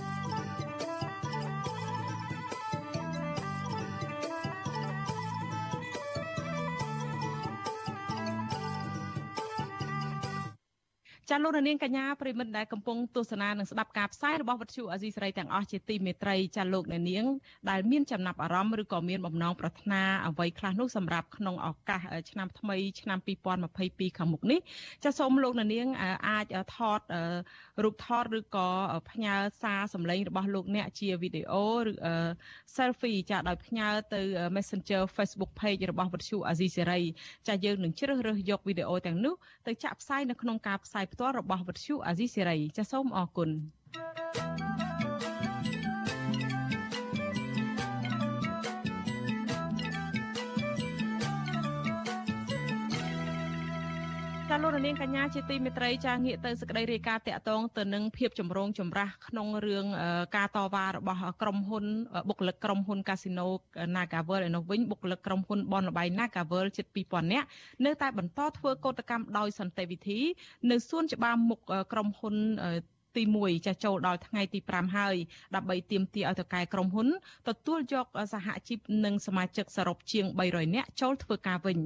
ចាលោកនាងកញ្ញាប្រិមិត្តដែលកំពុងទស្សនានិងស្ដាប់ការផ្សាយរបស់វិទ្យុអាស៊ីសេរីទាំងអស់ជាទីមេត្រីចាលោកនាងដែលមានចំណាប់អារម្មណ៍ឬក៏មានបំណងប្រាថ្នាអ្វីខ្លះនោះសម្រាប់ក្នុងឱកាសឆ្នាំថ្មីឆ្នាំ2022ខាងមុខនេះចាសូមលោកនាងអាចថតរូបថតឬក៏ផ្ញើសារសម្លេងរបស់លោកអ្នកជាវីដេអូឬ selfie ចាដោយផ្ញើទៅ Messenger Facebook page របស់វិទ្យុអាស៊ីសេរីចាយើងនឹងជ្រើសរើសយកវីដេអូទាំងនោះទៅចាក់ផ្សាយនៅក្នុងការផ្សាយផ្ទាល់របស់វិទ្យុអាស៊ីសេរីចាសសូមអរគុណ ចាលោកនាងកញ្ញាជាទីមេត្រីចាងាកទៅសេចក្តីរាយការណ៍តាក់ទងទៅនឹងភាពចម្រូងចម្រាសក្នុងរឿងការតវ៉ារបស់ក្រុមហ៊ុនបុគ្គលិកក្រុមហ៊ុន Casino Nagavel ឯនោះវិញបុគ្គលិកក្រុមហ៊ុនបនលបៃ Nagavel ជិត2000នាក់នៅតែបន្តធ្វើកោតកម្មដោយសន្តិវិធី នៅសួនច្បារមុខក្រុមហ៊ុន ទី1ចាស់ចូលដល់ថ្ងៃទី5ហើយដើម្បីទាមទារឲ្យតកែក្រុមហ៊ុនទទួលយកសហជីពនិងសមាជិកសរុបជាង300នាក់ចូលធ្វើការវិញ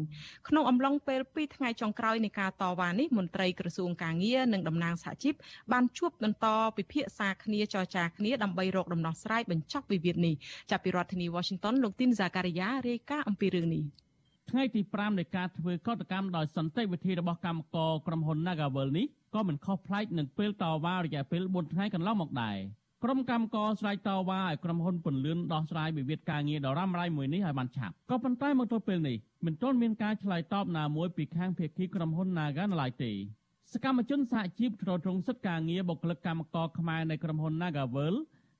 ក្នុងអំឡុងពេល2ថ្ងៃចុងក្រោយនៃការតវ៉ានេះមន្ត្រីក្រសួងកាងារនិងតំណាងសហជីពបានជួបបន្តពិភាក្សាគ្នាចរចាគ្នាដើម្បីរកដំណោះស្រាយបញ្ចប់វិវាទនេះចាប់ពីរដ្ឋធានី Washington លោកទីនហ្សាការីយ៉ារាយការណ៍អំពីរឿងនេះ ថ្ងៃទី5នៃការធ្វើកតកម្មដោយសន្តិវិធីរបស់កម្មករក្រុមហ៊ុន Nagavel នេះក៏មិនខុសប្លែកនឹងពេលតវ៉ារយៈពេល4ថ្ងៃកន្លងមកដែរក្រុមកម្មករស្រែកតវ៉ាឲ្យក្រុមហ៊ុនពន្លឿនដោះស្រាយវិវាទការងារដ៏រ៉ាំរ៉ៃមួយនេះឲ្យបានឆាប់ក៏ប៉ុន្តែមកទល់ពេលនេះមិនទាន់មានការឆ្លើយតបណាមួយពីខាងភាគីក្រុមហ៊ុន Naga នៅឡើយទេសកម្មជនសហជីពទ្រទ្រង់សិទ្ធិការងារបុគ្គលិកកម្មករខ្មែរនៅក្រុមហ៊ុន Nagavel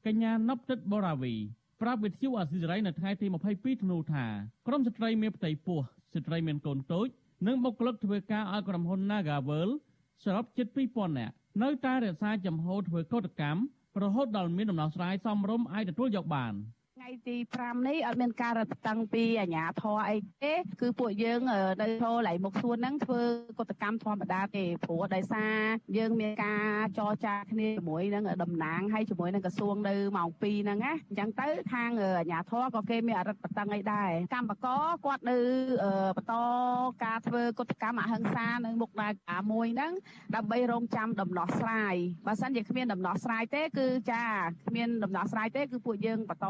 កញ្ញាណប់ទឹកបូរាវី ប្រាប់វិទ្យុអាស៊ីសេរីនៅថ្ងៃទី22ធ្នូថាក្រុមស្ត្រីមានផ្ទៃពោះស្ត្រីមានកូនតូចនិងបុគ្គលិកធ្វើការឲ្យក្រុមហ៊ុន Nagavel សរុបជិត2000នាក់នៅតែរក្សាចំហធ្វើកោតកម្មរហូតដល់មានដំណោះស្រាយសមរម្យអាចទទួលយកបាន។ ថ្ងៃទី5នេះអត់មានការរត់តាំងពីអាជ្ញាធរអីទេគឺពួកយើងនៅចូលឡៃមុខសួនហ្នឹងធ្វើកតកម្មធម្មតាទេព្រោះដោយសារយើងមានការចរចាគ្នាជាមួយនឹងតំណាងហើយជាមួយនឹងក្រសួងនៅម៉ោង2ហ្នឹងណាអញ្ចឹងទៅខាងអាជ្ញាធរក៏គេមានអរិទ្ធបតឹងអីដែរកម្មបកគាត់នៅបន្តការធ្វើកតកម្មអហិង្សានៅមុខដាការមួយហ្នឹងដើម្បីរងចាំដំណោះស្រាយបើសិនជាគ្មានដំណោះស្រាយទេគឺចាគ្មានដំណោះស្រាយទេគឺពួកយើងបន្ត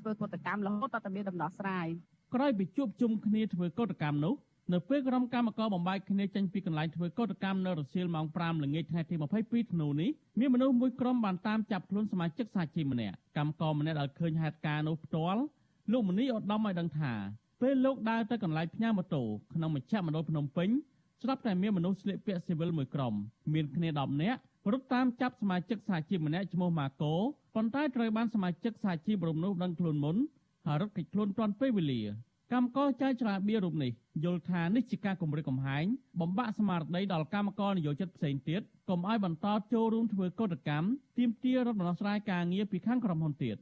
ធ្វើកតកម្មរហូតដល់តែមានដំណោះស្រាយក្រោយពីជួបជុំគ្នាធ្វើកតកម្មនោះនៅពេលក្រុមកម្មករបំបាយគ្នាចេញពីកន្លែងធ្វើកតកម្មនៅរសៀលម៉ោង5ល្ងាចថ្ងៃទី22ធ្នូនេះមានមនុស្សមួយក្រុមបានតាមចាប់ខ្លួនសមាជិកសហជីពម្នាក់កម្មករម្នាក់ដែលឃើញហេតុការណ៍នោះផ្ទាល់លោកមនីឧត្តមឲ្យដឹងថាពេលលោកដើរទៅកន្លែងផ្ញើម៉ូតូក្នុងមជ្ឈមណ្ឌលភ្នំពេញស្រាប់តែមានមនុស្សស្លៀកពាក់ស៊ីវិលមួយក្រុមមានគ្នា10នាក់រត់តាមចាប់សមាជិកសហជីពម្នាក់ឈ្មោះម៉ាកូ ប៉ុន្តែត្រូវបានសមាជិកសហជីពរំនោះដឹងខ្លួនមុនហើយរត់គេចខ្លួនទាន់ពេលវេលាកម្មករចៅច្រាបៀរូបនេះ យល់ថានេះជាការគម្រិតកំហែងបំបាក់ស្មារតីដល់កម្មករនយោជិតផ្សេងទៀតកុំឲ្យបន្តចូលរួមធ្វើកោតកម្មទាមទាររដ្ឋដំណោះស្រាយការងារពីខាងក្រុមហ៊ុនទៀត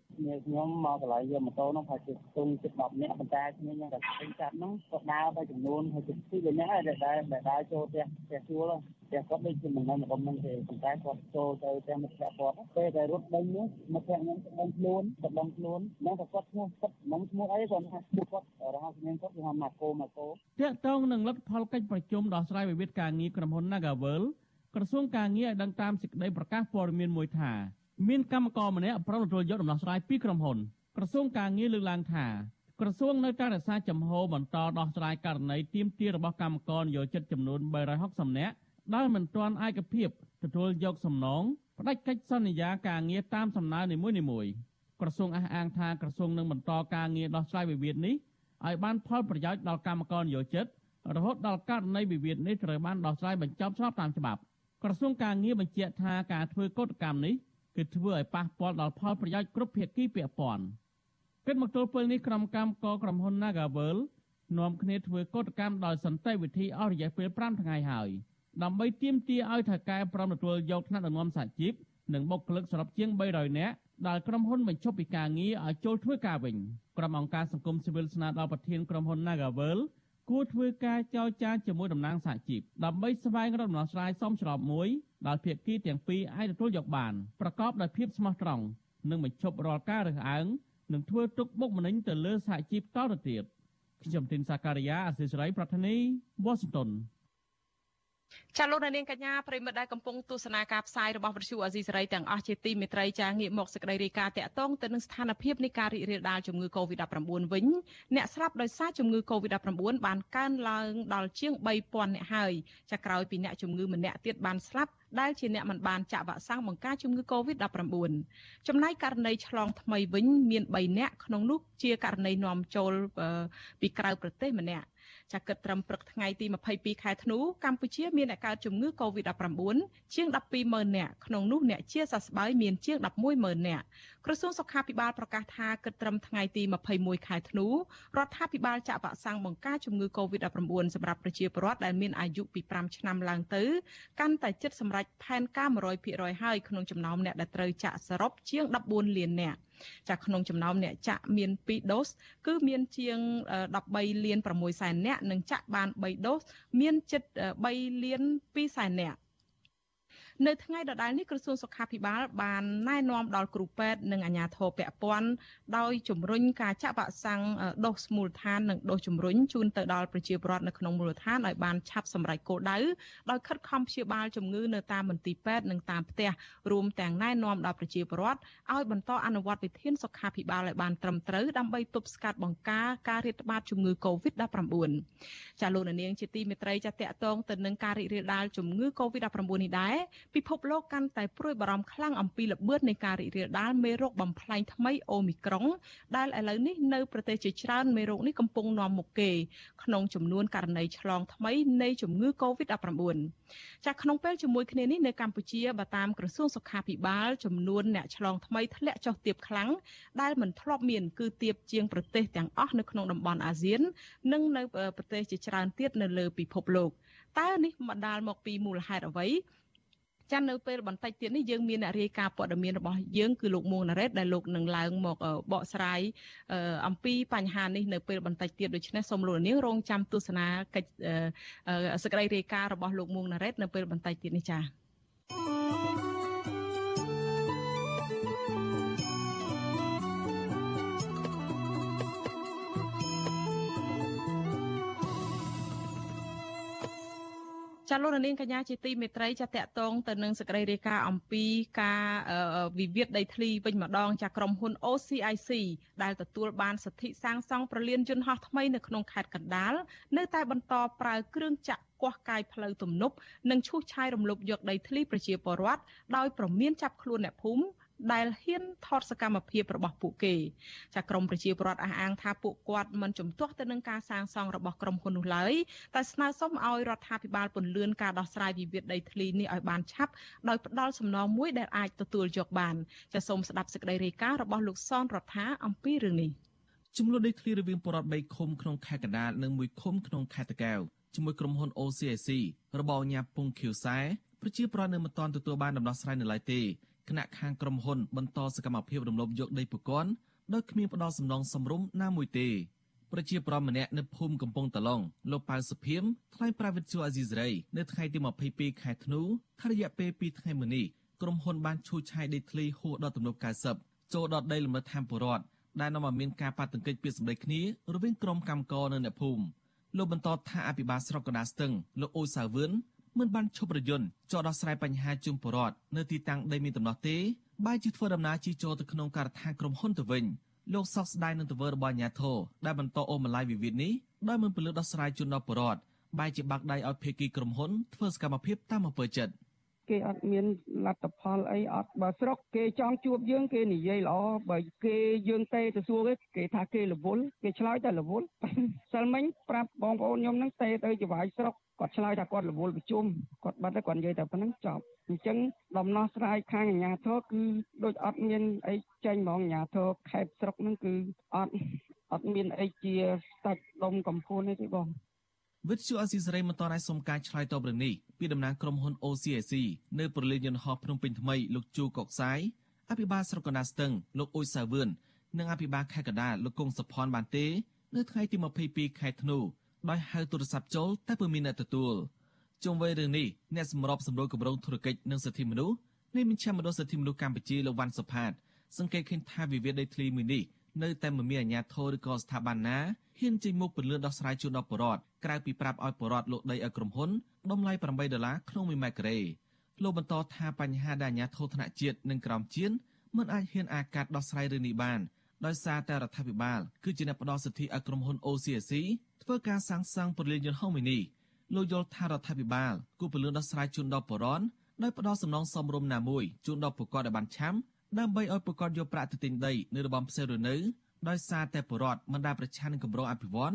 ខ្ញុំមកកន្លែងយកម៉ូតូនោះប្រហែលជាទុំជិត10នាក់ប៉ុន្តែខ្ញុំยังតែពេញចាប់ហ្នឹងក៏ដើរទៅចំនួនហើយជិត2នាក់ហើយដែលដែលដើរចូលផ្ទះផ្ទះជួលផ្ទះគាត់ដូចជាមិនដឹងមកមិនទេប៉ុន្តែគាត់ចូលទៅផ្ទះមិត្តភក្តិគាត់ពេលដែលរត់ដេញនោះមិត្តភក្តិខ្ញុំក៏ដឹងខ្លួនក៏ដឹងខ្លួនហ្នឹងក៏គាត់ឈ្មោះគាត់មិនឈ្មោះអីគាត់ថាឈ្មោះគាត់រហ័សខ្ញុំគាត់គឺថាម៉ាកូម៉ាកូតាក់ទងនឹងលទ្ធផលកិច្ចប្រជុំដោះស្រាយវិវាទការងារក្រុមហ៊ុន Nagavel ក្រសួងការងារឲ្យដឹងតាមសេចក្តីប្រកាសព័ត៌មានមួយថាមានកម្មករម្នាក់ប្រំទទួលយកដំណោះស្រាយពីក្រុមហ៊ុនក្រសួងការងារលើកឡើងថាក្រសួងនៅតែរក្សាចំហបន្តដោះស្រាយករណីទាមទាររបស់កម្មករនយោជិតចំនួន360នាក់ដែលមិនទាន់ឯកភាពទទួលយកសំណងផ្ដាច់កិច្ចសន្យាការងារតាមសំណើនីមួយៗក្រសួងអះអាងថាក្រសួងនឹងបន្តការងារដោះស្រាយវិវាទនេះ ឲ្យបានផលប្រយោជន៍ដល់កម្មករនយោជិតរហូតដល់ករណីវិវាទនេះត្រូវបានដោះស្រាយបញ្ចប់ស្របតាមច្បាប់ក្រសួងការងារបញ្ជាក់ថាការធ្វើកោតកម្មនេះគឺធ្វើឲ្យប៉ះពាល់ដល់ផលប្រយោជន៍គ្រប់ភាគីពាក់ព័ន្ធគិតមកទល់ពេលនេះក្រុមកម្មករក្រុមហ៊ុន Nagavel នាំគ្នាធ្វើកោតកម្មដោយសន្តិវិធីអស់រយៈពេល5ថ្ងៃហើយដើម្បីទាមទារឲ្យថៅកែប្រំទទួលយកថ្នាក់ដឹកនាំសហជីពនិងបុគ្គលិកសរុបជាង300នាក់ ដែលក្រុមហ៊ុនបញ្ឈប់ពីការងារឲ្យចូលធ្វើការវិញក្រុមអង្គការសង្គមស៊ីវិលស្នើដល់ប្រធានក្រុមហ៊ុន Nagavel គួរធ្វើការចរចាជាមួយតំណាងសហជីពដើម្បីស្វែងរកដំណោះស្រាយសមស្របមួយដែលភាគីទាំងពីរអាចទទួលយកបានប្រកបដោយភាពស្មោះត្រង់និងបញ្ឈប់រាល់ការរើសអើងនិងធ្វើទុកបុកម្នេញទៅលើសហជីពតទៅទៀតខ្ញុំទីនសាការីយ៉ាអសិសរីប្រធានីវ៉ាស៊ីនតោន ចាលោកនាងកញ្ញាប្រិមិត្តដែលកំពុងទស្សនាការផ្សាយរបស់វិទ្យុអាស៊ីសេរីទាំងអស់ជាទីមេត្រីចាងាកមកសេចក្តីរាយការណ៍តាក់ទងទៅនឹងស្ថានភាពនៃការរីករាលដាលជំងឺ Covid-19 វិញអ្នកស្លាប់ដោយសារជំងឺ Covid-19 បានកើនឡើងដល់ជាង3000អ្នកហើយចាក្រោយពីអ្នកជំងឺម្នាក់ទៀតបានស្លាប់ដែលជាអ្នកមិនបានចាក់វ៉ាក់សាំងបង្ការជំងឺ Covid-19 ចំណែកករណីឆ្លងថ្មីវិញមាន3អ្នកក្នុងនោះជាករណីនាំចូលពីក្រៅប្រទេសម្នាក់ ចាគិតត្រឹមព្រឹកថ្ងៃទី22ខែធ្នូកម្ពុជាមានអ្នកកើតជំងឺ Covid-19 ជាង120,000នាក់ក្នុងនោះអ្នកជាសះស្បើយមានជាង110,000នាក់ក្រសួងសុខាភិបាលប្រកាសថាគិតត្រឹមថ្ងៃទី21ខែធ្នូរដ្ឋាភិបាលចាក់វ៉ាក់សាំងបង្ការជំងឺ Covid-19 សម្រាប់ប្រជាពលរដ្ឋដែលមានអាយុពី5ឆ្នាំឡើងទៅកាន់តែជិតសម្រេចផែនការ100%ហើយក្នុងចំណោមអ្នកដែលត្រូវចាក់សរុបជាង14លាននាក់ចាក្នុងចំណោមអ្នកចាក់មាន2ដូសគឺមានជាង13លាន6សែននាក់និងចាក់បាន3ដូសមានជិត3លាន2សែននាក់ នៅថ្ងៃដដែលនេះក្រសួងសុខាភិបាលបានណែនាំដល់គ្រូពេទ្យនិងអាជ្ញាធរពាក់ព័ន្ធដោយជំរុញការចាក់វ៉ាក់សាំងដូសមូលដ្ឋាននិងដូសជំរុញជូនទៅដល់ប្រជាពលរដ្ឋនៅក្នុងមូលដ្ឋានឲ្យបានឆាប់សម្រេចគោលដៅដោយខិតខំព្យាបាលជំងឺនៅតាមមន្ទីរពេទ្យនិងតាមផ្ទះរួមទាំងណែនាំដល់ប្រជាពលរដ្ឋឲ្យបន្តអនុវត្តវិធានសុខាភិបាលឲ្យបានត្រឹមត្រូវដើម្បីទប់ស្កាត់បង្ការការរាតត្បាតជំងឺ Covid-19 ចាលោកនាងជាទីមេត្រីចាតកតងទៅនឹងការរីករាលដាលជំងឺ Covid-19 នេះដែរ ពិភពលោកកាន់តែព្រួយបារម្ភខ្លាំងអំពីល្បឿននៃការរីករាលដាលមេរោគបំផ្លែងថ្មីអូមីក្រុង ដែលឥឡូវនេះនៅប្រទេសជាច្រើនមេរោគនេះកំពុងនាំមុខគេក្នុងចំនួនករណីឆ្លងថ្មីនៃជំងឺ Covid-19 ចាក្នុងពេលជាមួយគ្នានេះនៅកម្ពុជាបើតាមក្រសួងសុខាភិបាលចំនួនអ្នកឆ្លងថ្មីធ្លាក់ចុះទាបខ្លាំងដែលមិនធ្លាប់មានគឺទាបជាងប្រទេសទាំងអស់នៅក្នុងតំបន់អាស៊ាន និងនៅប្រទេសជាច្រើនទៀតនៅលើពិភពលោកតើនេះបណ្ដាលមកពីមូលហេតុអ្វី ចានៅពេលបន្តិចទៀតនេះយើងមានអ្នករាយការណ៍ព័ត៌មានរបស់យើងគឺលោកមួងណារ៉េតដែលលោកនឹងឡើងមកបកស្រាយអំពីបញ្ហានេះនៅពេលបន្តិចទៀតដូច្នេះសូមលោកនាងរងចាំទស្សនាកិច្ចសកម្មភាពរាយការណ៍របស់លោកមួងណារ៉េតនៅពេលបន្តិចទៀតនេះចា៎ ចាលោកនាងកញ្ញាជាទីមេត្រីចាតកតងទៅនឹងសេចក្តីរាយការណ៍អំពីការវិវាទដីធ្លីវិញម្ដងចាក្រុមហ៊ុន OCIC ដែលទទួលបានសិទ្ធិសាងសង់ប្រលានយន្តហោះថ្មីនៅក្នុងខេត្តកណ្ដាលនៅតែបន្តប្រើគ្រឿងចាក់គាស់កាយផ្លូវទំនប់និងឈូសឆាយរំលោភយកដីធ្លីប្រជាពលរដ្ឋដោយប្រមានចាប់ខ្លួនអ្នកភូមិ ដែលហ៊ានថតសកម្មភាពរបស់ពួកគេចាក្រមប្រជាពលរដ្ឋអះអាងថាពួកគាត់មិនជំទាស់ទៅនឹងការសាងសង់របស់ក្រុមហ៊ុននោះឡើយតែស្នើសុំឲ្យរដ្ឋាភិបាលពន្យាការដោះស្រាយវិវាទដីធ្លីនេះឲ្យបានឆាប់ដោយផ្ដល់សំណងមួយដែលអាចទទួលយកបានចាសូមស្ដាប់សេចក្តីរាយការណ៍របស់លោកសនរដ្ឋាអំពីរឿងនេះចំនួនដីធ្លីរវាងបរដ្ឋ3ឃុំក្នុងខេត្តកណ្ដាលនិងមួយឃុំក្នុងខេត្តតាកែវជាមួយក្រុមហ៊ុន OCIC របស់អាញាពុងខៀវសែប្រជាប្រដ្ឋនៅមិនទាន់ទទួលបានដំណោះស្រាយនៅឡើយទេ គណៈខាងក្រុមហ៊ុនបន្តសកម្មភាពរំលោភយកដីប្រព័ន្ធដោយគ្មានផ្ដល់សំណងសមរម្យណាមួយទេប្រជាប្រដ្ឋម្នាក់នៅភូមិកំពង់តឡុងលោកប៉ៅសុភីមថ្លែងប្រាវិទ្យាអាស៊ីសេរីនៅថ្ងៃទី22ខែធ្នូថារយៈពេល2ថ្ងៃមុននេះក្រុមហ៊ុនបានឈូសឆាយដីធ្លីហួសដល់ទំនប់90ចូលដល់ដីលំនៅឋានពលរដ្ឋដែលនាំឲ្យមានការប៉ះទង្គិចពីសម្ដីគ្នារវាងក្រុមកម្មករនៅអ្នកភូមិលោកបន្តថាអភិបាលស្រុកកណ្ដាលស្ទឹងលោកអូសាវឿន មិនបានឈប់រយន្តចោះដោះស្រាយបញ្ហាជុំបរដ្ឋនៅទីតាំងដីមានដំណោះទេបែរជាធ្វើដំណើរជិះចូលទៅក្នុងការដ្ឋានក្រុមហ៊ុនទៅវិញលោកសោកស្ដាយនឹងទង្វើរបស់អាញាធរដែលបន្តអូម៉ាឡៃវិវាទនេះដោយមិនពលិដោះស្រាយជូនដល់បរដ្ឋបែរជាបាក់ដៃឲ្យភេកីក្រុមហ៊ុនធ្វើសកម្មភាពតាមអំពើចិត្តគេអត់មានលទ្ធផលអីអត់បើស្រុកគេចង់ជួបយើងគេនិយាយល្អបើគេយើងទេទៅសួរគេគេថាគេរវល់គេឆ្លើយតែរវល់សិលមិញប្រាប់បងប្អូនខ្ញុំហ្នឹងទេទៅចវាយស្រុក គាត់ឆ្លើយថាគាត់រវល់ប្រជុំគាត់បាត់ទៅគាត់និយាយតែប៉ុណ្្នឹងចប់អញ្ចឹងដំណោះស្រាយខាងអាជ្ញាធរគឺដូចអត់មានអីចេញហ្មងអាជ្ញាធរខេត្តស្រុកហ្នឹងគឺអត់អត់មានអីជាស្ដាច់ដុំកំភួនទេទេបងវិទ្យុអស៊ីសេរីមិនតរឲ្យសុំការឆ្លើយតបរឿងនេះពីតំណាងក្រុមហ៊ុន OCIC នៅប្រលានយន្តហោះភ្នំពេញថ្មីលោកជូកុកសាយអភិបាលស្រុកកណ្ដាលស្ទឹងលោកអ៊ុយសាវឿននិងអភិបាលខេត្តកណ្ដាលលោកកុងសុផាន់បានទេ នៅថ្ងៃទី22ខែធ្នូ ដោយហៅទូរស័ព្ទចូលតែពុំមានអ្នកទទួលជុំវិញរឿងនេះអ្នកសម្របសម្រួលគម្រោងធុរកិច្ចនិងសិទ្ធិមនុស្សនៃមជ្ឈមណ្ឌលសិទ្ធិមនុស្សកម្ពុជាលោកវ៉ាន់សុផាតសង្កេតឃើញថាវិវាទដីធ្លីមួយនេះនៅតែមិនមានអាជ្ញាធរឬក៏ស្ថាប័នណាហ៊ានចេញមុខពន្លឿនដោះស្រាយជូនដល់ប្រជាពលរដ្ឋក្រៅពីប្រាប់ឲ្យប្រជាពលរដ្ឋលក់ដីឲ្យក្រុមហ៊ុនតម្លៃ8ដុល្លារក្នុង1ម៉ែត្រការ៉េលោកបន្តថាបញ្ហាដែលអាជ្ញាធរថ្នាក់ជាតិនិងក្រោមជាតិមិនអាចហ៊ានអាកាត់ដោះស្រាយរឿងនេះបាន ដោយសារតែរដ្ឋាភិបាលគឺជាអ្នកផ្ដល់សិទ្ធិឲ្យក្រុមហ៊ុន OCSC ធ្វើការសាងសង់ពលានយន្តហោះមួយនេះលោកយល់ថារដ្ឋាភិបាលគួរពន្លឿនដោះស្រាយជូនដល់ប្រជាពលរដ្ឋដោយផ្ដល់សំណងសមរម្យណាមួយជូនដល់ប្រកបដែលបានឆាំដើម្បីឲ្យប្រកបយកប្រាក់ទៅទិញដីនៅរបំផ្សេងរនៅដោយសារតែប្រជាពលរដ្ឋមិនដែលប្រឆាំងនឹងគម្រោងអភិវឌ្ឍ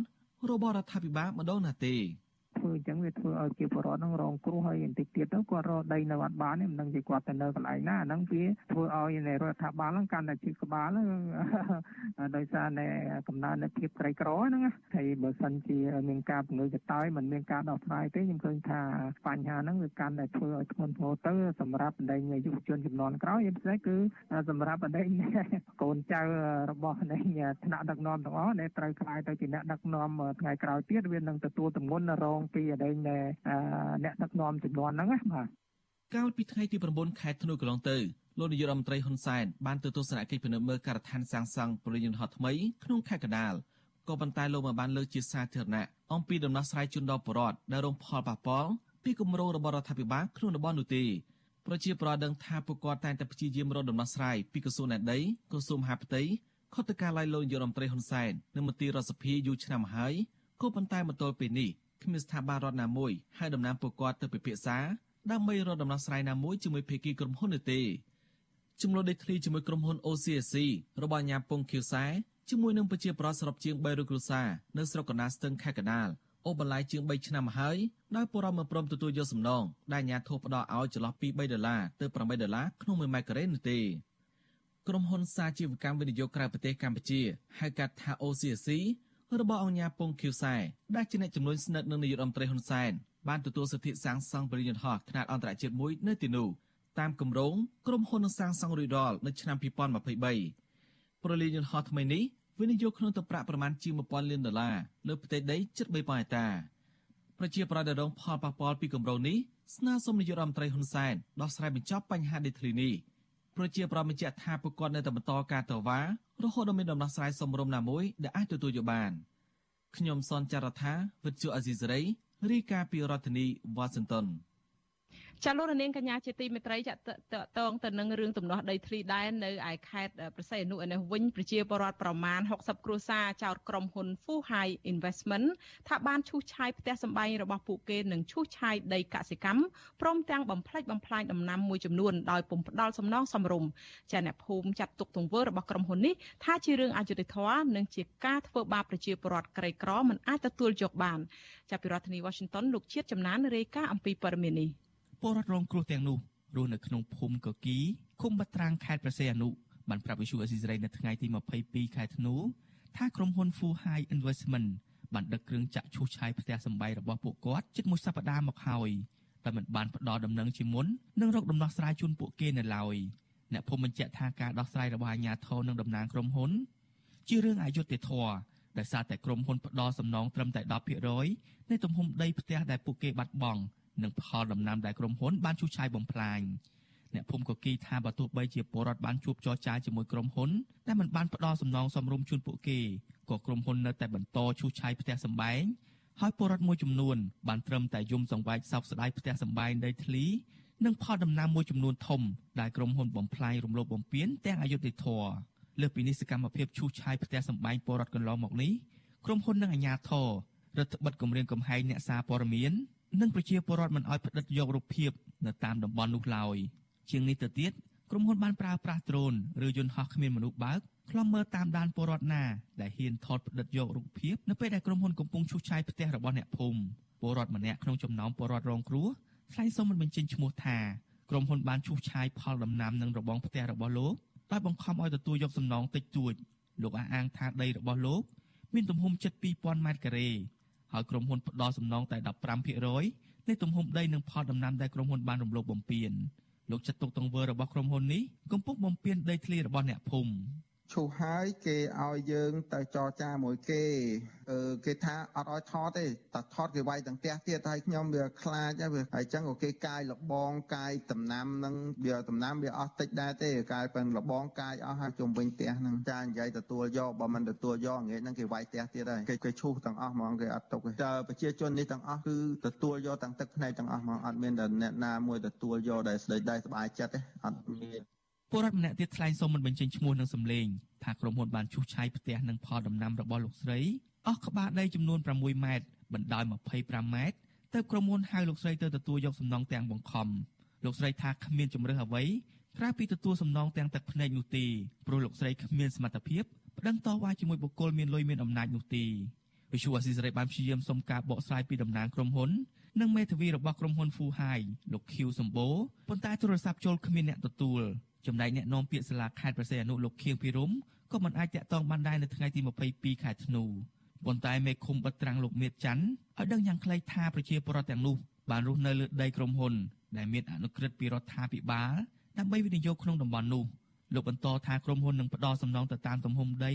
របស់រដ្ឋាភិបាលម្ដងណាទេធ្វើ អញ្ចឹងវាធ្វើឲ្យជាបរិវត្តនឹងរងគ្រោះហើយបន្តិចទៀតទៅគាត់រកដីនៅអត់បានមិនដឹងជាគាត់ទៅនៅកន្លែងណាអាហ្នឹងវាធ្វើឲ្យនៃរដ្ឋាភិបាលហ្នឹងកាន់តែជិះក្បាលដោយសារតែកំណើននៃភាពក្រីក្រហ្នឹងហើយបើសិនជាមានការពង្រឹងកតើមិនមានការដោះស្រាយទេខ្ញុំឃើញថាបញ្ហាហ្នឹងវាកាន់តែធ្វើឲ្យធ្ងន់ធ្ងរទៅសម្រាប់បណ្ដេញយុវជនចំនួនក្រោយពិសេសគឺសម្រាប់បណ្ដេញកូនចៅរបស់នៃថ្នាក់ដឹកនាំទាំងអស់ដែលត្រូវខ្លាយទៅជាអ្នកដឹកនាំថ្ងៃក្រោយទៀតវានឹងទទួលទម្ងន់រងពីអដែងអ្នកដឹកនាំចំនួនហ្នឹងណាបាទកាលពីថ្ងៃទី9ខែធ្នូកន្លងទៅលោកនាយករដ្ឋមន្ត្រីហ៊ុនសែនបានទៅទស្សនកិច្ចពិនិត្យមើលការដ្ឋានសាងសង់ប្រលានយន្តហោះថ្មីក្នុងខេត្តកណ្ដាលក៏ប៉ុន្តែលោកមិនបានលើកជាសាធារណៈអំពីដំណោះស្រាយជូនដល់ប្រជាពលរដ្ឋដែលរងផលប៉ះពាល់ពីគម្រោងរបស់រដ្ឋាភិបាលក្នុងតំបន់នោះទេប្រជាពលរដ្ឋដឹងថាពួកគាត់តែងតែព្យាយាមរកដំណោះស្រាយពីក្រសួងណែដីក្រសួងមហាផ្ទៃខុទ្ទកាល័យលោកនាយករដ្ឋមន្ត្រីហ៊ុនសែននិងមន្ត្រីរដ្ឋសភាយូរឆ្នាំហើយក៏ប៉ុន្តែមកទល់ពេលនេះ គ្មានស្ថាប័នរដ្ឋណាមួយឲ្យតំណាងពួកគាត់ទៅពិភាក្សាដើម្បីរកដំណោះស្រាយណាមួយជាមួយភាគីក្រុមហ៊ុននោះទេចំនួនដីធ្លីជាមួយក្រុមហ៊ុន OCSC របស់អាញាពងខៀវសែជាមួយនឹងប្រជាប្រដ្ឋសរុបជាង300គ្រួសារនៅស្រុកកណ្ដាលស្ទឹងខេត្តកណ្ដាលអូបន្លាយជាង3ឆ្នាំហើយដោយពលរដ្ឋមិនព្រមទទួលយកសំណងដែលអាញាធិបផ្ដល់ឲ្យចន្លោះពី3ដុល្លារទៅ8ដុល្លារក្នុង1ម៉ែត្រការ៉េនោះទេក្រុមហ៊ុនសាជីវកម្មវិនិយោគក្រៅប្រទេសកម្ពុជាហៅកាត់ថា OCSC របស់អង្គការពងខៀវសែដែលជាអ្នកជំនួយស្និទ្ធនឹងនាយករដ្ឋមន្ត្រីហ៊ុនសែនបានទទួលសិទ្ធិសាងសង់បរិយាកាសខ្នាតអន្តរជាតិមួយនៅទីនោះតាមគម្រោងក្រុមហ៊ុននឹងសាងសង់រួចរាល់នៅឆ្នាំ2023ប្រលានយន្តហោះថ្មីនេះវិនិយោគក្នុងទឹកប្រាក់ប្រមាណជាង1000លានដុល្លារលើផ្ទៃដីជិត3000ហិកតាប្រជាប្រដ្ឋដែលរងផលប៉ះពាល់ពីគម្រោងនេះស្នើសុំនាយករដ្ឋមន្ត្រីហ៊ុនសែនដោះស្រាយបញ្ចប់បញ្ហាដីធ្លីនេះប្រជាប្រដ្ឋបញ្ជាក់ថាពួកគាត់នៅតែបន្តការតវ៉ា រហូតដល់មានដំណោះស្រាយសមរម្យណាមួយដែលអាចទទួលយកបានខ្ញុំសនចាររថាវិទ្យុអេស៊ីសរ៉ៃរាយការណ៍ពីរដ្ឋធានីវ៉ាស៊ីនតោន ចាលោករនាងកញ្ញាជាទីមេត្រីចាតតងទៅនឹងរឿងទំនាស់ដីធ្លីដែននៅឯខេត្តប្រស័យអនុឯនេះវិញប្រជាពលរដ្ឋប្រមាណ60គ្រួសារចោទក្រុមហ៊ុន Fu Hai Investment ថាបានឈូសឆាយផ្ទះសម្បែងរបស់ពួកគេនិងឈូសឆាយដីកសិកម្មព្រមទាំងបំផ្លិចបំផ្លាញដំណាំមួយចំនួនដោយពុំផ្ដល់សំណងសមរម្យចាអ្នកភូមិចាត់ទុកទង្វើរបស់ក្រុមហ៊ុននេះថាជារឿងអយុត្តិធម៌និងជាការធ្វើបាបប្រជាពលរដ្ឋក្រីក្រមិនអាចទទួលយកបានចាប់ពីរដ្ឋធានី Washington លោកជាតិចំណានរាយការណ៍អំពីព័ត៌មាននេះ ពលរដ្ឋរងគ្រោះទាំងនោះរស់នៅក្នុងភូមិកគីឃុំបាត្រាំងខេត្តប្រសេអនុបានប្រាប់វិសុអេស៊ីសរ៉ៃនៅថ្ងៃទី22ខែធ្នូថាក្រុមហ៊ុន Fu Hai Investment បានដឹកគ្រឿងចាក់ឈូសឆាយផ្ទះសម្បែងរបស់ពួកគាត់ជិតមួយសប្តាហ៍មកហើយតែមិនបានផ្ដល់ដំណឹងជាមុននិងរកដំណោះស្រាយជូនពួកគេនៅឡើយអ្នកភូមិបញ្ជាក់ថាការដោះស្រាយរបស់អាជ្ញាធរនិងតំណាងក្រុមហ៊ុន ជារឿងអយុត្តិធម៌ដោយសារតែក្រុមហ៊ុនផ្ដល់សំណងត្រឹមតែ10%នៃទំហំដីផ្ទះដែលពួកគេបាត់បង់ និងផលដំណាំដែលក្រុមហ៊ុនបានជួសឆាយបំផ្លាញអ្នកភូមិក៏គីថាបើទោះបីជាពលរដ្ឋបានជួបចរចាជាមួយក្រុមហ៊ុនតែមិនបានផ្ដល់សំណងសមរម្យជូនពួកគេក៏ក្រុមហ៊ុននៅតែបន្តជួសឆាយផ្ទះសម្បែងហើយពលរដ្ឋមួយចំនួនបានត្រឹមតែយំសង្វែកសោកស្ដាយផ្ទះសម្បែងដីធ្លីនិងផលដំណាំមួយចំនួនធំដែលក្រុមហ៊ុនបំផ្លាញរំលោភបំពានទាំងអយុធធរលើសពីនេះសកម្មភាពឈូសឆាយផ្ទះសម្បែងពលរដ្ឋកន្លងមកនេះក្រុមហ៊ុននិងអាជ្ញាធររដ្ឋបិទគម្រាមកំហែងអ្នកសារព័ត៌មាន និងប្រជាពលរដ្ឋមិនអោយផ្តិតយករូបភាពនៅតាមតំបន់នោះឡើយជាងនេះទៅទៀតក្រុមហ៊ុនបានប្រើប្រាស់ដ្រូនឬយន្តហោះគ្មានមនុស្សបើកខ្លំមើលតាមដានពលរដ្ឋណាដែលហ៊ានថតផ្តិតយករូបភាពនៅពេលដែលក្រុមហ៊ុនកំពុងឈូសឆាយផ្ទះរបស់អ្នកភូមិពលរដ្ឋម្នាក់ក្នុងចំណោមពលរដ្ឋរងគ្រោះថ្លែងសុំមិនបញ្ចេញឈ្មោះថាក្រុមហ៊ុនបានឈូសឆាយផលដំណាំនិងរបងផ្ទះរបស់លោកដោយបង្ខំឲ្យទទួលយកសំណងតិចតួចលោកអះអាងថាដីរបស់លោក មានទំហំជិត2000ម៉ែត្រការ៉េ ហើយក្រុមហ៊ុនផ្ដល់សំណងតែ15%នៃទំហំដីនិងផលដំណាំដែលក្រុមហ៊ុនបានរំលោភបំពានលោកចាត់ទុកទង្វើរបស់ក្រុមហ៊ុននេះកំពុងបំពានដីធ្លីរបស់អ្នកភូមិ ឈូសហើយគេឲ្យយើងទៅចរចាមួយគេអឺគេថាអត់ឲ្យថតទេតែថតគេវាយទាំងផ្ទះទៀតហើយខ្ញុំវាខ្លាចហើយវាហើយចឹងក៏គេកាយលបងកាយដំណាំនឹងវាដំណាំវាអស់តិចដែរទេកាយប៉ិនលបងកាយអស់ហើយជុំវិញផ្ទះហ្នឹងចានិយាយទទួលយកបើមិនទទួលយកងាយហ្នឹងគេវាយផ្ទះទៀតហើយគេគេឈូសទាំងអស់ហ្មងគេអត់ទុកទេតើប្រជាជននេះទាំងអស់គឺទទួលយកទាំងទឹកភ្នែកទាំងអស់ហ្មងអត់មានតែអ្នកណាមួយទទួលយកដែលស្ដីដែរសบายចិត្តទេអត់មាន ពលរដ្ឋម្នាក់ទៀតថ្លែងសូមមិនបញ្ចេញឈ្មោះនិងសម្លេងថាក្រុមហ៊ុនបានឈូសឆាយផ្ទះនិងផលដំណាំរបស់លោកស្រីអស់ក្បាលដីចំនួន6ម៉ែត្របណ្ដោយ25ម៉ែត្រទើបក្រុមហ៊ុនហៅលោកស្រីទៅទទួលយកសំណងទាំងបង្ខំលោកស្រីថាគ្មានជំរឿសអ្វីក្រៅពីទទួលសំណងទាំងទឹកភ្នែកនោះទេព្រោះលោកស្រីគ្មានសមត្ថភាពប្តឹងតវ៉ាជាមួយបុគ្គលមានលុយមានអំណាចនោះទេវិសុវអស៊ីសេរីបានព្យាយាមសុំការបកស្រាយពីតំណាងក្រុមហ៊ុននិងមេធាវីរបស់ក្រុមហ៊ុន Fu Hai លោកខៀវសម្បូរប៉ុន្តែទូរស័ព្ទចូលគ្មានអ្នកទទួល ចំណែកអ្នកនាំពាក្យសាលាខេត្តប្រសេអនុលោកខៀងភិរមក៏មិនអាចតាក់ទងបានដែរនៅថ្ងៃទី22ខែធ្នូប៉ុន្តែមេឃុំបិទត្រាំងលោកមៀតច័ន្ទឲ្យដឹងយ៉ាងខ្លីថាប្រជាពលរដ្ឋទាំងនោះបានរស់នៅលើដីក្រុមហ៊ុនដែលមានអនុក្រឹត្យពីរដ្ឋាភិបាលដើម្បីវិនិយោគក្នុងតំបន់នោះលោកបន្តថាក្រុមហ៊ុននឹងផ្ដល់សំណងទៅតាមទំហំដី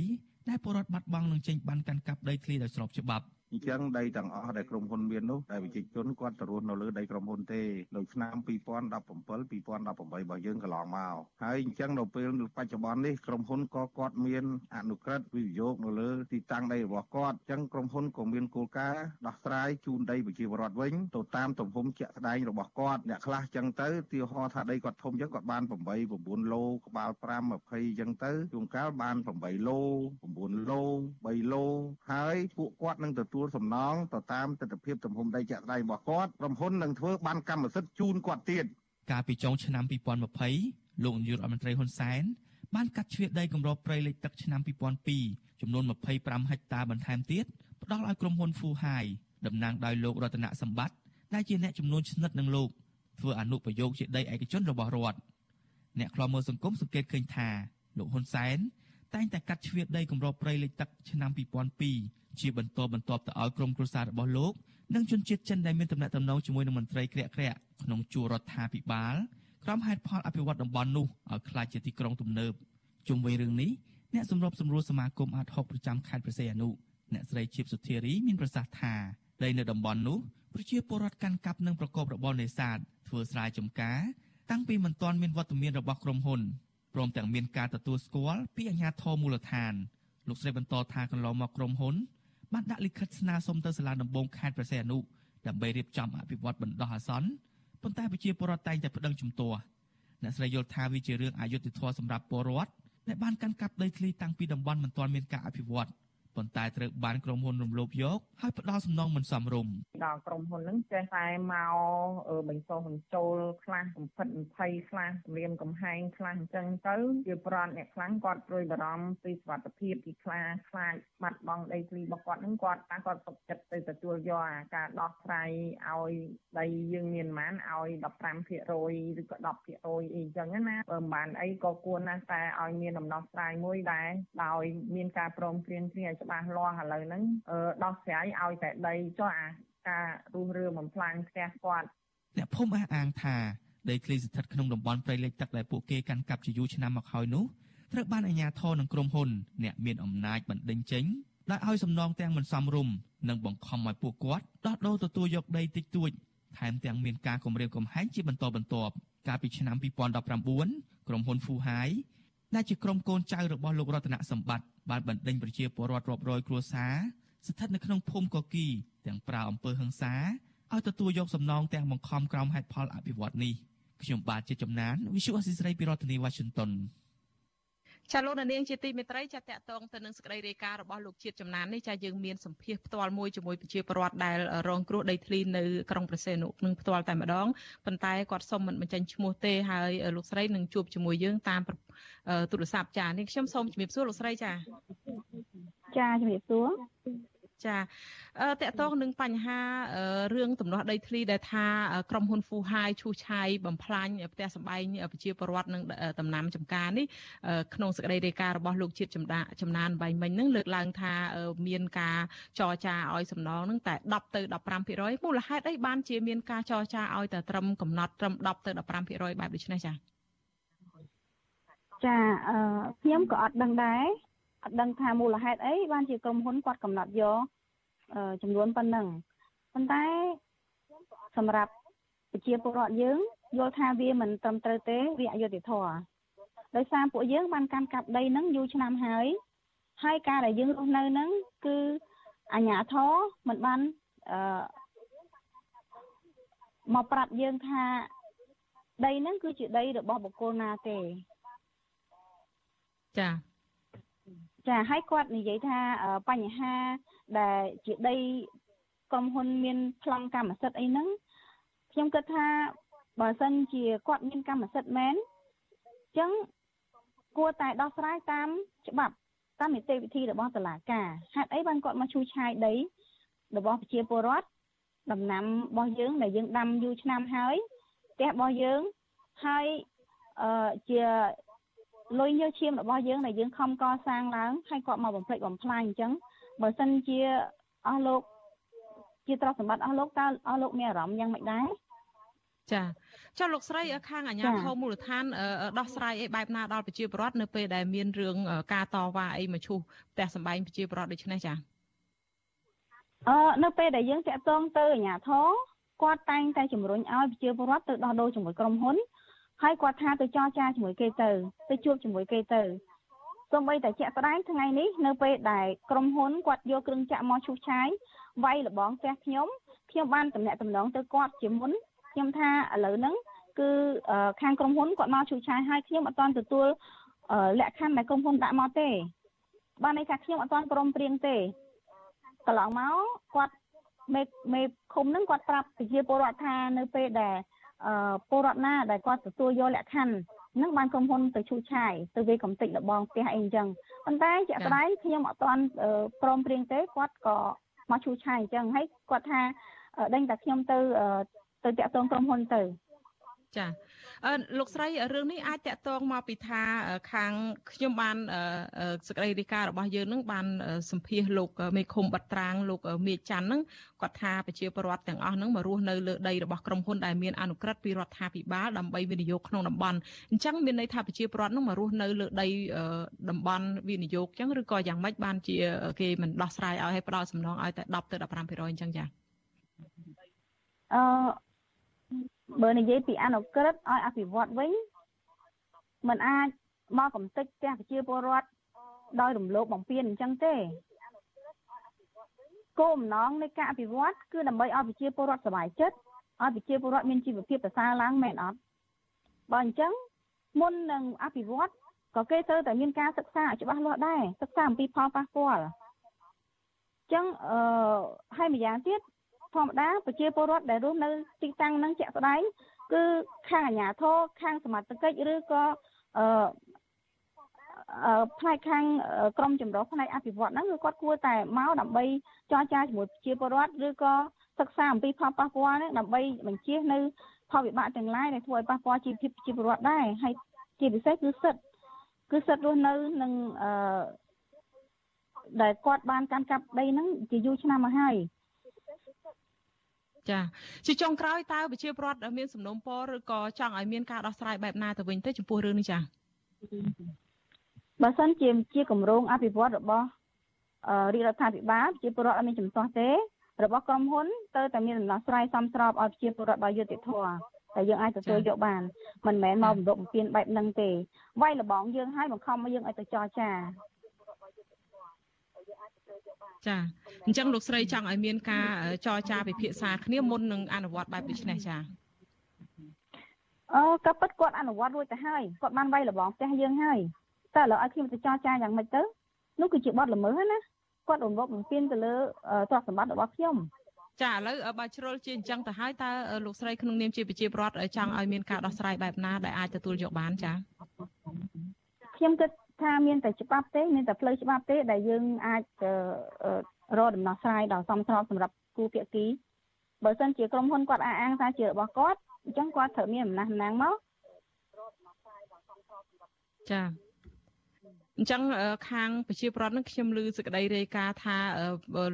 ដែលពលរដ្ឋបាត់បង់នឹងចេញបានកាន់កាប់ដីធ្លីដោយស្របច្បាប់ អញ្ចឹងដីទាំងអស់ដែលក្រុមហ៊ុនមាននោះដែលប្រជាជនគាត់ទៅរស់នៅលើដីក្រុមហ៊ុនទេនៅឆ្នាំ2017 2018របស់យើងកន្លងមកហើយអញ្ចឹងនៅពេលបច្ចុប្បន្ននេះក្រុមហ៊ុនក៏គាត់មានអនុក្រឹត្យវិនិយោគនៅលើទីតាំងដីរបស់គាត់អញ្ចឹងក្រុមហ៊ុនក៏មានគោលការណ៍ដោះស្រាយជូនដីប្រជាពលរដ្ឋវិញទៅតាមទំហំជាក់ស្ដែងរបស់គាត់អ្នកខ្លះអញ្ចឹងទៅទីហោថាដីគាត់ធំអញ្ចឹងគាត់បាន8 9ឡូក្បាល5 20អញ្ចឹងទៅជួនកាលបាន8ឡូ9ឡូ3ឡូហើយពួកគាត់នឹងទទួលទទួលសំណងទៅតាមទស្សនវិជ្ជាទំហំដីជាក់ស្ដែងរបស់គាត់ក្រុមហ៊ុននឹងធ្វើបានកម្មសិទ្ធិជូនគាត់ទៀតកាលពីចុងឆ្នាំ2020លោកនាយករដ្ឋមន្ត្រីហ៊ុនសែនបានកាត់ជ្រៀតដីគម្របព្រៃលិចទឹកឆ្នាំ2002ចំនួន25ហិកតាបន្ថែមទៀតផ្ដល់ឲ្យក្រុមហ៊ុន Fu Hai តំណាងដោយលោករតនសម្បត្តិដែលជាអ្នកចំនួនស្និទ្ធនឹងលោកធ្វើអនុប្រយោគជាដីឯកជនរបស់រដ្ឋអ្នកខ្លោមើលសង្គមសង្កេតឃើញថាលោកហ៊ុនសែន តែងតែកាត់ជ្រៀតដីគម្របព្រៃលិចទឹកឆ្នាំ2002ជាបន្តបន្ទាប់ទៅឲ្យក្រុមគ្រួសាររបស់លោកនិងជនជាតិចិនដែលមានទំនាក់ទំនងជាមួយនឹងមន្ត្រីក្រាក់ក្រាក់ក្នុងជួររដ្ឋាភិបាលក្រុមហេតុផលអភិវឌ្ឍតំបន់នោះឲ្យក្លាយជាទីក្រុងទំនើបជុំវិញរឿងនេះអ្នកសម្របសម្រួលសមាគមអាត60ប្រចាំខេត្តព្រះសីហនុអ្នកស្រីជីបសុធារីមានប្រសាសន៍ថាដីនៅតំបន់នោះប្រជាពលរដ្ឋកាន់កាប់និងប្រកបរបរនេសាទធ្វើស្រែចម្ការតាំងពីមិនទាន់មានវត្តមានរបស់ក្រុមហ៊ុន ព្រមទាំងមានការទទួលស្គាល់ពីអាជ្ញាធរមូលដ្ឋានលោកស្រីបន្តថាកន្លងមកក្រុមហ៊ុនបានដាក់លិខិតស្នើសុំទៅសាលាដំបងខេត្តព្រះសីហនុដើម្បីរៀបចំអភិវឌ្ឍបណ្ដោះអាសន្នប៉ុន្តែប្រជាពលរដ្ឋតែងតែប្តឹងជំទាស់អ្នកស្រីយល់ថាវាជារឿងអយុត្តិធម៌សម្រាប់ពលរដ្ឋដែលបានកាន់កាប់ដីធ្លីតាំងពីតំបន់មិនទាន់មានការអភិវឌ្ឍ ប៉ុន្តែត្រូវបានក្រុមហ៊ុនរំលោភយកហើយផ្ដាល់សំណងមិនសមរម្យដល់ក្រុមហ៊ុនហ្នឹងចេះតែមកបញ្ចុះបញ្ចូលខ្លះកំផិត20ខ្លះគម្រាមកំហែងខ្លះអញ្ចឹងទៅជាប្រន់អ្នកខ្លាំងគាត់ព្រួយបារម្ភពីសុខភាពពីខ្លាខ្លាចបាត់បង់ដីធ្លីរបស់គាត់ហ្នឹងគាត់តាគាត់សុខចិត្តទៅទទួលយកអាការដោះស្រាយឲ្យដីយើងមានប៉ុន្មានឲ្យ15%ឬក៏10%អីអញ្ចឹងណាបើមិនបានអីក៏គួរណាស់តែឲ្យមានដំណោះស្រាយមួយដែរដោយមានការព្រមព្រៀងគ្នាឲ្យច្បាស់លាស់ឥឡូវហ្នឹងដោះស្រាយឲ្យតែដីចុះអាការរុះរើបំផ្លាញផ្ទះគាត់អ្នកភូមិអះអាងថាដីធ្លីស្ថិតក្នុងតំបន់ព្រៃលិចទឹកដែលពួកគេកាន់កាប់ជាយូរឆ្នាំមកហើយនោះត្រូវបានអាជ្ញាធរនិងក្រុមហ៊ុនអ្នកមានអំណាចបណ្ដេញចេញដោយឲ្យសំណងទាំងមិនសមរម្យនិងបង្ខំឲ្យពួកគាត់ដោះដូរទទួលយកដីតិចតួចថែមទាំងមានការគម្រាមកំហែងជាបន្តបន្ទាប់កាលពីឆ្នាំ2019ក្រុមហ៊ុន Fu Hai ដែលជាក្រុមកូនចៅរបស់លោករតនសម្បត្តិ បានបណ្ដេញប្រជាពលរដ្ឋរាប់រយគ្រួសារស្ថិតនៅក្នុងភូមិកគីទាំងប្រើអំពើហិង្សាឲ្យទទួលយកសំណងទាំងបង្ខំក្រោមហេតុផលអភិវឌ្ឍនេះខ្ញុំបាទជាចំណាន Visual Assisray ពីរដ្ឋធានី Washington ចាលោកនាងជាទីមេត្រីចាតកតងទៅនឹងសេចក្តីរាយការណ៍របស់លោកជាតិចំណាននេះចាយើងមានសម្ភារផ្ទាល់មួយជាមួយប្រជាពលរដ្ឋដែលរងគ្រោះដីធ្លីនៅក្រុងប្រសេនុនឹងផ្ទាល់តែម្ដងប៉ុន្តែគាត់សុំមិនបញ្ចេញឈ្មោះទេហើយលោកស្រីនឹងជួបជាមួយយើងតាមទូរស័ព្ទចានេះខ្ញុំសូមជំរាបសួរលោកស្រីចាចាជំរាបសួរ ចាតកតងនឹងបញ្ហារឿងទំនាស់ដីធ្លីដែលថាក្រុមហ៊ុនហ្វូហាយឈូសឆាយបំផ្លាញផ្ទះសម្បែងប្រជាពលរដ្ឋនិងដំណាំចំការនេះក្នុងសេចក្តីរាយការណ៍របស់លោកជាតិចំដាចំណានបៃមិញហ្នឹងលើកឡើងថាមានការចរចាឲ្យសំណងហ្នឹងតែ10ទៅ15%មូលហេតុអីបានជាមានការចរចាឲ្យតែត្រឹមកំណត់ត្រឹម10ទៅ15%បែបដូចនេះចា៎ចាអឺខ្ញុំក៏អត់ដឹងដែរ អត់ដឹងថាមូលហេតុអីបានជាក្រុមហ៊ុនគាត់កំណត់យកចំនួនប៉ុណ្ណឹងប៉ុន្តែសម្រាប់ប្រជាពលរដ្ឋយើងយល់ថាវាមិនត្រឹមត្រូវទេវាអយុត្តិធម៌ដោយសារពួកយើងបានកាន់កាប់ដីហ្នឹងយូរឆ្នាំហើយហើយការដែលយើងរស់នៅហ្នឹងគឺអាជ្ញាធរមិនបានអឺមកប្រាប់យើងថាដីហ្នឹងគឺជាដីរបស់បុគ្គលណាទេចា ចាហើយគាត់និយាយថាបញ្ហាដែលជាដីក្រុមហ៊ុនមានប្លង់កម្មសិទ្ធិអីហ្នឹងខ្ញុំគិតថាបើសិនជាគាត់មានកម្មសិទ្ធិមែនអញ្ចឹងគួរតែដោះស្រាយតាមច្បាប់តាមនីតិវិធីរបស់តុលាការហេតុអីបានគាត់មកឈូសឆាយដីរបស់ប្រជាពលរដ្ឋដំណាំរបស់យើងដែលយើងដាំយូរឆ្នាំហើយផ្ទះរបស់យើងហើយអឺជា លុយញើសឈាមរបស់យើងដែលយើងខំកសាងឡើងហើយគាត់មកបំផ្លិចបំផ្លាញអញ្ចឹងបើសិនជាអស់លោកជាទ្រព្យសម្បត្តិអស់លោកតើអស់លោកមានអារម្មណ៍យ៉ាងម៉េចដែរចាចុះលោកស្រីខាងអាជ្ញាធរមូលដ្ឋានដោះស្រាយអីបែបណាដល់ប្រជាពលរដ្ឋនៅពេលដែលមានរឿងការតវ៉ាអីមកឈូសផ្ទះសម្បែងប្រជាពលរដ្ឋដូចនេះចាអឺនៅពេលដែលយើងតាក់ទងទៅអាជ្ញាធរគាត់តែងតែជំរុញឲ្យប្រជាពលរដ្ឋទៅដោះដូរជាមួយក្រុមហ៊ុន ហើយគាត់ថាទៅចរចាជាមួយគេទៅទៅជួបជាមួយគេទៅសូម្បីតែជាក់ស្ដែងថ្ងៃនេះនៅពេលដែលក្រុមហ៊ុនគាត់យកគ្រឿងចាក់មកឈូសឆាយវាយលបងផ្ទះខ្ញុំខ្ញុំបានតំណាក់តំណងទៅគាត់ជាមុនខ្ញុំថាឥឡូវហ្នឹងគឺខាងក្រុមហ៊ុនគាត់មកឈូសឆាយហើយខ្ញុំអត់ទាន់ទទួលលក្ខខណ្ឌដែលក្រុមហ៊ុនដាក់មកទេបានន័យថាខ្ញុំអត់ទាន់ព្រមព្រៀងទេកន្លងមកគាត់មេមេឃុំហ្នឹងគាត់ប្រាប់ប្រជាពលរដ្ឋថានៅពេលដែល ពលរដ្ឋណាដែលគាត់ទទួលយកលក្ខខណ្ឌនឹងបានក្រុមហ៊ុនទៅឈូសឆាយទៅវាកំតិចលបងផ្ទះអីអញ្ចឹងប៉ុន្តែជាក់ស្ដែងខ្ញុំអត់ទាន់ព្រមព្រៀងទេគាត់ក៏មកឈូសឆាយអញ្ចឹងហើយគាត់ថាដេញតែខ្ញុំទៅទៅតាក់ទងក្រុមហ៊ុនទៅចាអឺ លោកស្រីរឿងនេះអាចតកតងមកពីថាខាងខ្ញុំបានសេចក្តីរាយការណ៍របស់យើងនឹងបានសម្ភាសលោកមេឃុំបាត់ត្រាងលោកមេច័ន្ទនឹងគាត់ថាប្រជាពលរដ្ឋទាំងអស់នឹងមករស់នៅលើដីរបស់ក្រុមហ៊ុនដែលមានអនុក្រឹត្យពីរដ្ឋាភិបាលដើម្បីវិនិយោគក្នុងតំបន់អញ្ចឹងមានន័យថាប្រជាពលរដ្ឋនឹងមករស់នៅលើដីតំបន់វិនិយោគអញ្ចឹងឬក៏យ៉ាងម៉េចបានជាគេមិនដោះស្រាយឲ្យឲ្យផ្ដល់សំណងឲ្យតែ10ទៅ15%អញ្ចឹងចាអឺ បើនិយាយពីអនុក្រឹត្យឲ្យអភិវឌ្ឍវិញมันអាចមកកំទេចផ្ទះប្រជាពលរដ្ឋដោយរំលោភបំពានអញ្ចឹងទេគោលបំណងនៃការអភិវឌ្ឍគឺដើម្បីឲ្យប្រជាពលរដ្ឋសុខចិត្តឲ្យប្រជាពលរដ្ឋមានជីវភាពប្រសើរឡើងមែនអត់បើអញ្ចឹងមុននឹងអភិវឌ្ឍក៏គេត្រូវតែមានការសិក្សាច្បាស់លាស់ដែរសិក្សាអំពីផលប៉ះពាល់អញ្ចឹងអឺហើយម្យ៉ាងទៀត ធម្មតាប្រជាពលរដ្ឋដែលរស់នៅទីតាំងហ្នឹងជាក់ស្ដែងគឺខាងអាជ្ញាធរខាងសមត្ថកិច្ចឬក៏អឺផ្នែកខាងក្រមចម្រុះផ្នែកអភិវឌ្ឍហ្នឹងគឺគាត់គួរតែមកដើម្បីចរចាជាមួយប្រជាពលរដ្ឋឬក៏សិក្សាអំពីផលប៉ះពាល់ហ្នឹងដើម្បីបញ្ជៀសនៅផលវិបាកទាំងឡាយដែលធ្វើឲ្យប៉ះពាល់ជីវភាពប្រជាពលរដ្ឋដែរហើយជាពិសេសគឺសិទ្ធគឺសិទ្ធរស់នៅនឹងអឺដែលគាត់បានកាន់កាប់ដីហ្នឹងជាយូរឆ្នាំមកហើយ ចាជាចុងក្រោយតើប្រជាពលរដ្ឋមានសំណូមពរឬក៏ចង់ឲ្យមានការដោះស្រាយបែបណាទៅវិញទៅចំពោះរឿងនេះចាបើសិនជាជាគម្រោងអភិវឌ្ឍរបស់រាជរដ្ឋាភិបាលជាពលរដ្ឋអត់មានចំទាស់ទេ របស់ក្រុមហ៊ុនទៅតែមានដំណោះស្រាយសមស្របឲ្យជាពលរដ្ឋដោយយុត្តិធម៌តែយើងអាចទទួលយកបានមិនមែនមកបំរុងបំពេញបែបហ្នឹងទេវាយលបងយើងឲ្យបង្ខំមកយើងឲ្យទៅចរចា ចាអញ្ចឹងលោកស្រីចង់ឲ្យមានការចរចាពិភាក្សាគ្នាមុននឹងអនុវត្តបែបដូចនេះចាអឺក៏ពិតគាត់អនុវត្តរួចទៅហើយគាត់បានវាយលបងផ្ទះយើងហើយតែឥឡូវឲ្យខ្ញុំទៅចរចាយ៉ាងម៉េចទៅនោះគឺជាបទល្មើសណាគាត់រំលោភបំពានទៅលើទ្រព្យសម្បត្តិរបស់ខ្ញុំចាឥឡូវបើជ្រុលជាអញ្ចឹងទៅហើយតើលោកស្រីក្នុងនាមជាប្រជាពលរដ្ឋចង់ឲ្យមានការដោះស្រាយបែបណាដែលអាចទទួលយកបានចាខ្ញុំគិត ថាមានតែច្បាប់ទេមានតែផ្លូវច្បាប់ទេដែលយើងអាចរកដំណោះស្រាយដ៏សមស្របសម្រាប់គូភាគីបើសិនជាក្រុមហ៊ុនគាត់អះអាងថាជារបស់គាត់អញ្ចឹងគាត់ត្រូវមានអំណះអំណាងមកចាអញ្ចឹងខាងប្រជាប្រដ្ឋនឹងខ្ញុំឮសេចក្តីរាយការណ៍ថា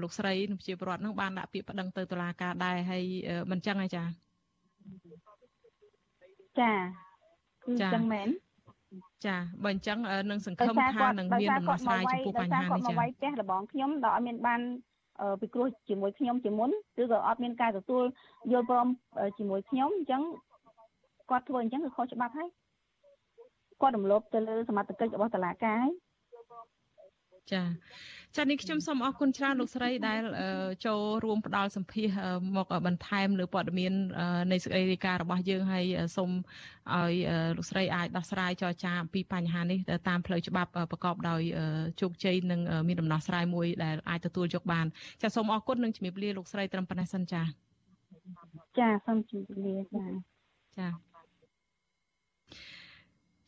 លោកស្រីនិងប្រជាប្រដ្ឋនឹងបានដាក់ពាក្យប្តឹងទៅតុលាការដែរហើយមិនអញ្ចឹងហ៎ចាចាគឺអញ្ចឹងមែន ចាបើអញ្ចឹងនឹងសង្ឃឹមថានឹងមានដំណោះស្រាយចំពោះបញ្ហានេះចាគាត់មកវាយផ្ទះរបងខ្ញុំដល់អត់មានបានពិគ្រោះជាមួយខ្ញុំជាមុនឬក៏អត់មានការទទួលយល់ព្រមជាមួយខ្ញុំអញ្ចឹងគាត់ធ្វើអញ្ចឹងគឺខុសច្បាប់ហើយគាត់រំលោភទៅលើសមត្ថកិច្ចរបស់តុលាការហើយចា ចានេះខ្ញុំសូមអរគុណច្រើនលោកស្រីដែលចូលរួមផ្ដល់សម្ភាសមកបន្ថែមលើព័ត៌មាននៃសេចក្តីរាយការណ៍របស់យើងហើយសូមឲ្យលោកស្រីអាចដោះស្រាយចរចាអំពីបញ្ហានេះតាមផ្លូវច្បាប់ប្រកបដោយជោគជ័យនិងមានដំណោះស្រាយមួយដែលអាចទទួលយកបានចាសូមអរគុណនិងជំរាបលាលោកស្រីត្រឹមប៉ុណ្ណេះសិនចាចាសូមជម្រាបលាចាចា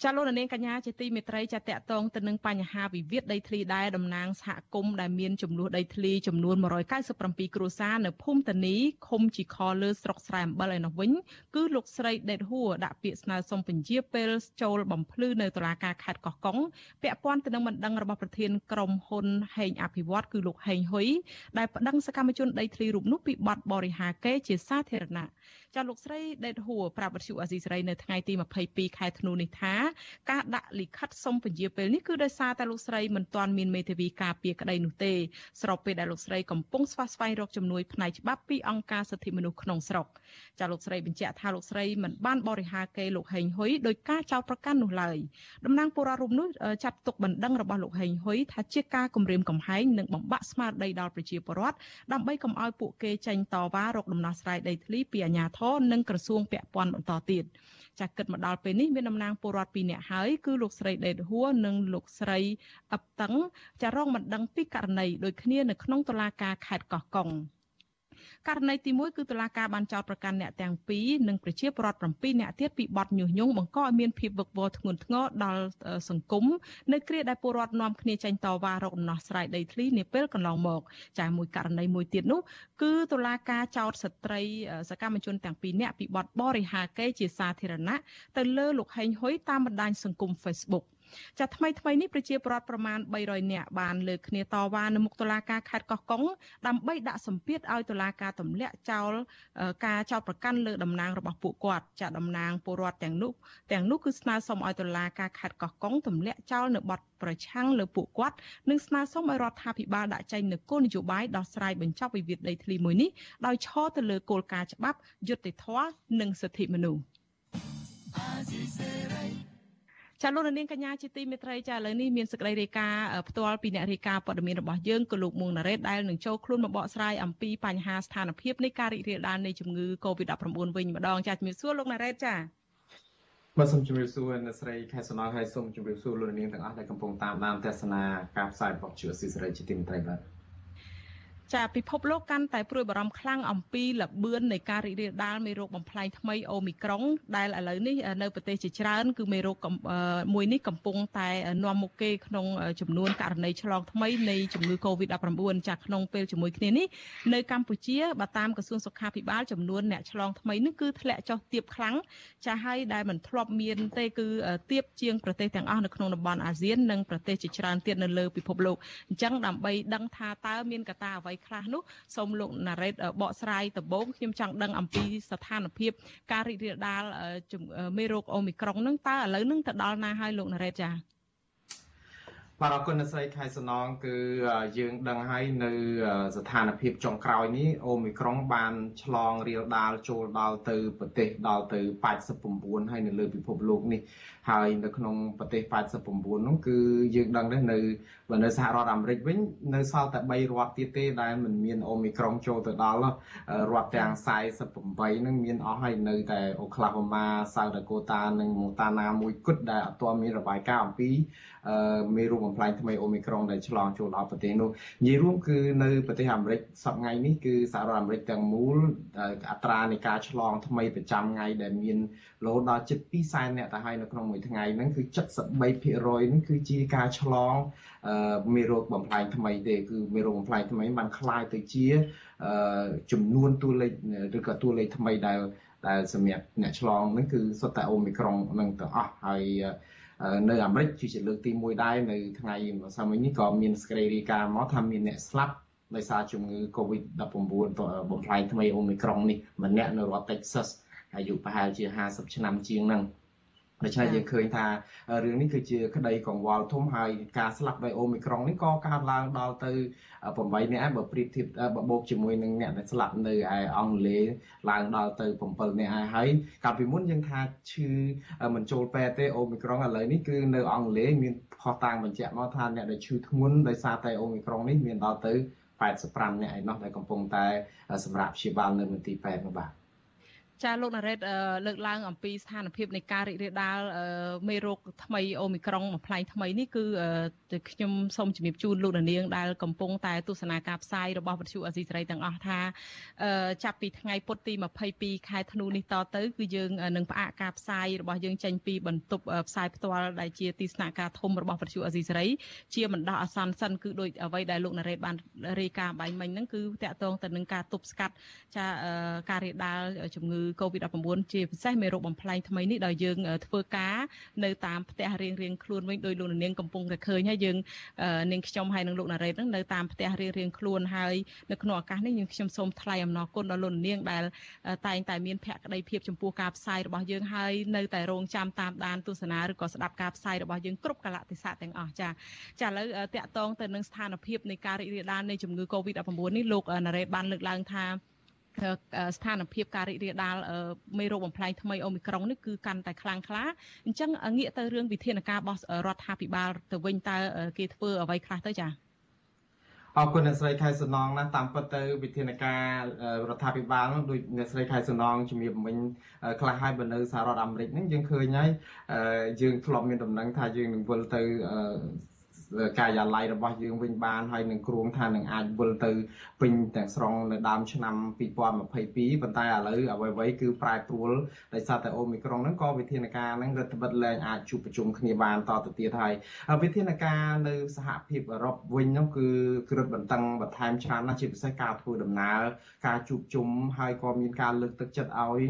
ចាលោកនាងកញ្ញាជាទីមេត្រីចាតកតងទៅនឹងបញ្ហាវិវាទដីធ្លីដែរតំណាងសហគមន៍ដែលមានចំនួនដីធ្លីចំនួន197គ្រួសារនៅភូមិតានីឃុំជីខលើស្រុកស្រែអំបិលឯនោះវិញគឺលោកស្រីដេតហួរដាក់ពាក្យស្នើសុំពន្យាពេលចូលបំភ្លឺនៅតុលាការខេត្តកោះកុងពាក់ព័ន្ធទៅនឹងបណ្ដឹងរបស់ប្រធានក្រុមហ៊ុនហេងអភិវឌ្ឍគឺលោកហេងហ៊ុយដែលប្តឹងសកម្មជនដីធ្លីរូបនោះពីបទបរិហាកេជាសាធារណៈ ចាលោកស្រីដេតហួរប្រាប់វិទ្យុអាស៊ីសេរីនៅថ្ងៃទី22ខែធ្នូនេះថាការដាក់លិខិតសុំពន្យាពេលនេះគឺដោយសារតែលោកស្រីមិនទាន់មានមេធាវីការពារក្តីនោះទេស្របពេលដែលលោកស្រីកំពុងស្វះស្វែងរកជំនួយផ្នែកច្បាប់ពីអង្គការសិទ្ធិមនុស្សក្នុងស្រុក ចាលោកស្រីបញ្ជាក់ថាលោកស្រីមិនបានបរិហាកេលោកហេងហ៊ុយដោយការចោទប្រកាន់នោះឡើយតំណាងពលរដ្ឋរូបនោះចាត់ទុកបណ្ដឹងរបស់លោកហេងហ៊ុយថាជាការគំរាមកំហែងនិងបំបាក់ស្មារតីដល់ប្រជាពលរដ្ឋដើម្បីកុំឲ្យពួកគេចេញតវ៉ារកដំណោះស្រាយដីធ្លីពីអាជ្ញាធរនិងក្រសួងពាក់ព័ន្ធបន្តទៀតចាគិតមកដល់ពេលនេះមានតំណាងពលរដ្ឋ2នាក់ហើយគឺលោកស្រីដេតហួរនិងលោកស្រីអឹបតឹងចារងបណ្ដឹងពីករណីដូចគ្នានៅក្នុងតុលាការខេត្តកោះកុង ករណីទី1គឺតុលាការបានចោទប្រកាន់អ្នកទាំងពីរនិងប្រជាពលរដ្ឋ7នាក់ទៀតពីបទញុះញង់បង្កឲ្យមានភាពវឹកវរធ្ងន់ធ្ងរដល់សង្គមនៅគ្រាដែលពលរដ្ឋនាំគ្នាចេញតវ៉ារកដំណោះស្រាយដីធ្លីនាពេលកន្លងមក ចាមួយករណីមួយទៀតនោះគឺតុលាការចោទស្ត្រីសកម្មជនទាំងពីរនាក់ពីបទបរិហាកេជាសាធារណៈទៅលើលោកហេងហ៊ុយតាមបណ្ដាញសង្គម Facebook ចាថ្មីថ្មីនេះប្រជាពលរដ្ឋប្រមាណ300នាក់បានលើកគ្នាតវ៉ានៅមុខតុលាការខេត្តកោះកុងដើម្បីដាក់សម្ពាធឲ្យតុលាការទម្លាក់ចោលការចោទប្រកាន់លើតំណាងរបស់ពួកគាត់ចាតំណាងពលរដ្ឋទាំងនោះទាំងនោះគឺស្នើសុំឲ្យតុលាការខេត្តកោះកុងទម្លាក់ចោលនៅបទប្រឆាំងលើពួកគាត់និងស្នើសុំឲ្យរដ្ឋាភិបាលដាក់ចេញនូវគោលនយោបាយដោះស្រាយបញ្ចប់វិវាទដីធ្លីមួយនេះដោយឈរទៅលើគោលការណ៍ច្បាប់យុត្តិធម៌និងសិទ្ធិមនុស្ស ចាលោកនាងកញ្ញាជាទីមេត្រីចាឥឡូវនេះមានសេចក្តីរាយការណ៍ផ្ទាល់ពីអ្នករាយការណ៍ព័ត៌មានរបស់យើងគឺលោកមុងណារ៉េតដែលនឹងចូលខ្លួនមកបកស្រាយអំពីបញ្ហាស្ថានភាពនៃការរីករាលដាលនៃជំងឺ Covid-19 វិញម្ដងចាជំរាបសួរលោកណារ៉េតចាបាទសូមជម្រាបសួរអ្នកស្រីខែសំណងហើយសូមជម្រាបសួរលោកនាងទាំងអស់ដែលកំពុងតាមដានទស្សនាការផ្សាយរបស់ជាស៊ីសេរីជាទីមេត្រីបាទ ចាពិភពលោកកាន់តែព្រួយបារម្ភខ្លាំងអំពីលបឿននៃការរីករាលដាលមេរោគបំផ្លែងថ្មីអូមីក្រុង ដែលឥឡូវនេះនៅប្រទេសជាច្រើនគឺមេរោគមួយនេះកំពុងតែនាំមុខគេក្នុងចំនួនករណីឆ្លងថ្មីនៃជំងឺ Covid-19 ចាក្នុងពេលជាមួយគ្នានេះនៅកម្ពុជាបើតាមក្រសួងសុខាភិបាលចំនួនអ្នកឆ្លងថ្មីនេះគឺធ្លាក់ចុះទាបខ្លាំងចាហើយដែលមិនធ្លាប់មានទេគឺទាបជាងប្រទេសទាំងអស់នៅក្នុងតំបន់អាស៊ាននិងប្រទេសជាច្រើនទៀតនៅលើពិភពលោកអញ្ចឹងដើម្បីដឹងថាតើមានកត្តាអ្វីខ្លះនោះសូមលោកណារ៉េតបកស្រាយដំបូងខ្ញុំចង់ដឹងអំពីស្ថានភាព ការរីករាលដាលមេរោគអូមីក្រុងនឹងតើឥឡូវនឹងទៅដល់ណាហើយលោកណារ៉េតចា៎បាទអរគុណអ្នកស្រីខែសំណងគឺយើងដឹងហើយនៅ ស្ថានភាពចុងក្រោយនេះអូមីក្រុងបានឆ្លងរាលដាលចូលដល់ទៅប្រទេសដល់ទៅ89ហើយនៅលើពិភពលោកនេះហើយនៅក្នុងប្រទេស89នោះគឺយើងដឹងដែរនៅ បើនៅសហរដ្ឋអាមេរិកវិញនៅសល់តែ3រដ្ឋទៀតទេដែលមិនមានអូមីក្រុងចូលទៅដល់រដ្ឋទាំង48នឹងមានអស់ហើយនៅតែអូក្លាហូម៉ាសៅដាកូតានិងម៉ូតាណាមួយគត់ដែលអត់ទាន់មានរបាយការណ៍អំពីមេរោគបំផ្លាញថ្មីអូមីក្រុងដែលឆ្លងចូលដល់ប្រទេសនោះនិយាយរួមគឺនៅប្រទេសអាមេរិកសប្តាហ៍នេះគឺសហរដ្ឋអាមេរិកទាំងមូលអត្រានៃការឆ្លងថ្មីប្រចាំថ្ងៃដែលមានរហូតដល់ជិត2សែនអ្នកទៅហើយនៅក្នុងមួយថ្ងៃហ្នឹងគឺ73%ហ្នឹងគឺជាការឆ្លង មេរោគបំផ្លាញថ្មីទេគឺមេរោគបំផ្លាញថ្មីបានคล้ายទៅជាចំនួនតួលេខឬក៏តួលេខថ្មីដែលដែលសម្រាប់អ្នកឆ្លងហ្នឹងគឺសុទ្ធតែអូមីក្រុងនឹងទាំងអស់ហើយនៅអាមេរិកគឺជាលើកទី1ដែរនៅថ្ងៃម្សិលមិញនេះក៏មានសេចក្តីរាយការណ៍មកថាមានអ្នកស្លាប់ដោយសារជំងឺ Covid-19 បំផ្លាញថ្មីអូមីក្រុងនេះម្នាក់នៅរដ្ឋ Texas អាយុប្រហែលជា50ឆ្នាំជាងហ្នឹង ដូច្នេះយើងឃើញថារឿងនេះគឺជាក្តីកង្វល់ធំហើយការស្លាប់ដោយអូមីក្រុងនេះក៏កើតឡើងដល់ទៅ8នាក់បើប្រៀបធៀបបើបូកជាមួយនឹងអ្នកដែលស្លាប់នៅឯអង់គ្លេសឡើងដល់ទៅ7នាក់ហើយកាលពីមុនយើងថាឈឺមិនចូលពេទ្យទេអូមីក្រុងឥឡូវនេះគឺនៅអង់គ្លេសមានផុសតាំងបញ្ជាក់មកថាអ្នកដែលឈឺធ្ងន់ដោយសារតែអូមីក្រុងនេះមានដល់ទៅ85នាក់ឯណោះដែលកំពុងតែសម្រាប់ព្យាបាលនៅមន្ទីរពេទ្យនោះបាទ ចាលោកណារ៉េតលើកឡើងអំពីស្ថានភាពនៃការរីករាលដាលមេរោគថ្មីអូមីក្រុងមួយផ្លែងថ្មីនេះគឺខ្ញុំសូមជំរាបជូនលោកនាងដែលកំពុងតែទស្សនាការផ្សាយរបស់វិទ្យុអេស៊ីសេរីទាំងអស់ថាចាប់ពីថ្ងៃពុធទី22ខែធ្នូនេះតទៅគឺយើងនឹងផ្អាកការផ្សាយរបស់យើងចេញពីបន្ទប់ផ្សាយផ្ទាល់ដែលជាទីស្នាក់ការធំរបស់វិទ្យុអេស៊ីសេរីជាបណ្ដោះអាសន្នសិនគឺដោយអ្វីដែលលោកណារ៉េតបានរាយការណ៍បាយមិញហ្នឹងគឺតកតងទៅនឹងការទប់ស្កាត់ចាការរាលដាលជំងឺ COVID-19 ជាពិសេសមេរោគបំផ្លែងថ្មីនេះដោយយើងធ្វើការនៅតាមផ្ទះរៀងរៀងខ្លួនវិញដោយលោកនាងកំពុងតែឃើញហើយយើងនាងខ្ញុំហើយនឹងលោកណារ៉េតនឹងនៅតាមផ្ទះរៀងរៀងខ្លួនហើយនៅក្នុងឱកាសនេះយើងខ្ញុំសូមថ្លែងអំណរគុណដល់លោកនាងដែលតែងតែមានភក្ដីភាពចំពោះការផ្សាយរបស់យើងហើយនៅតែរងចាំតាមដានទស្សនាឬក៏ស្ដាប់ការផ្សាយរបស់យើងគ្រប់កលៈទេសៈទាំងអស់ចាចាឥឡូវតាក់ទងទៅនឹងស្ថានភាពនៃការរីករាលដាលនៃជំងឺ Covid-19 នេះលោកណារ៉េតបានលើកឡើងថា ស្ថានភាពការរីករាលដាលមេរោគបំផ្លែងថ្មីអូមីក្រុងនេះគឺកាន់តែខ្លាំងក្លាអញ្ចឹងងាកទៅរឿងវិធានការរបស់រដ្ឋាភិបាលទៅវិញតើគេធ្វើអ្វីខ្លះទៅចា៎អរគុណអ្នកស្រីខែសំណងណាតាមពិតទៅវិធានការរដ្ឋាភិបាលនោះដូចអ្នកស្រីខែសំណងជំរាបមិញខ្លះហើយបើនៅសហរដ្ឋអាមេរិកហ្នឹងយើងឃើញហើយយើងធ្លាប់មានដំណឹងថាយើងនឹងវិលទៅ ការិយាល័យរបស់យើងវិញបានហើយនឹងគ្រោងថានឹងអាចវិលទៅពេញទាំងស្រុងនៅដើមឆ្នាំ2022ប៉ុន្តែឥឡូវអ្វីៗគឺប្រែប្រួលដោយសារតែអូមីក្រុងហ្នឹងក៏វិធានការហ្នឹងរដ្ឋបិទលែងអាចជួបប្រជុំគ្នាបានតទៅទៀតហើយវិធានការនៅសហភាពអឺរ៉ុបវិញហ្នឹងគឺគ្រិតបន្តឹងបន្ថែមច្រើនណាស់ជាពិសេសការធ្វើដំណើរការជួបជុំហើយក៏មានការលើកទឹកចិត្តឲ្យ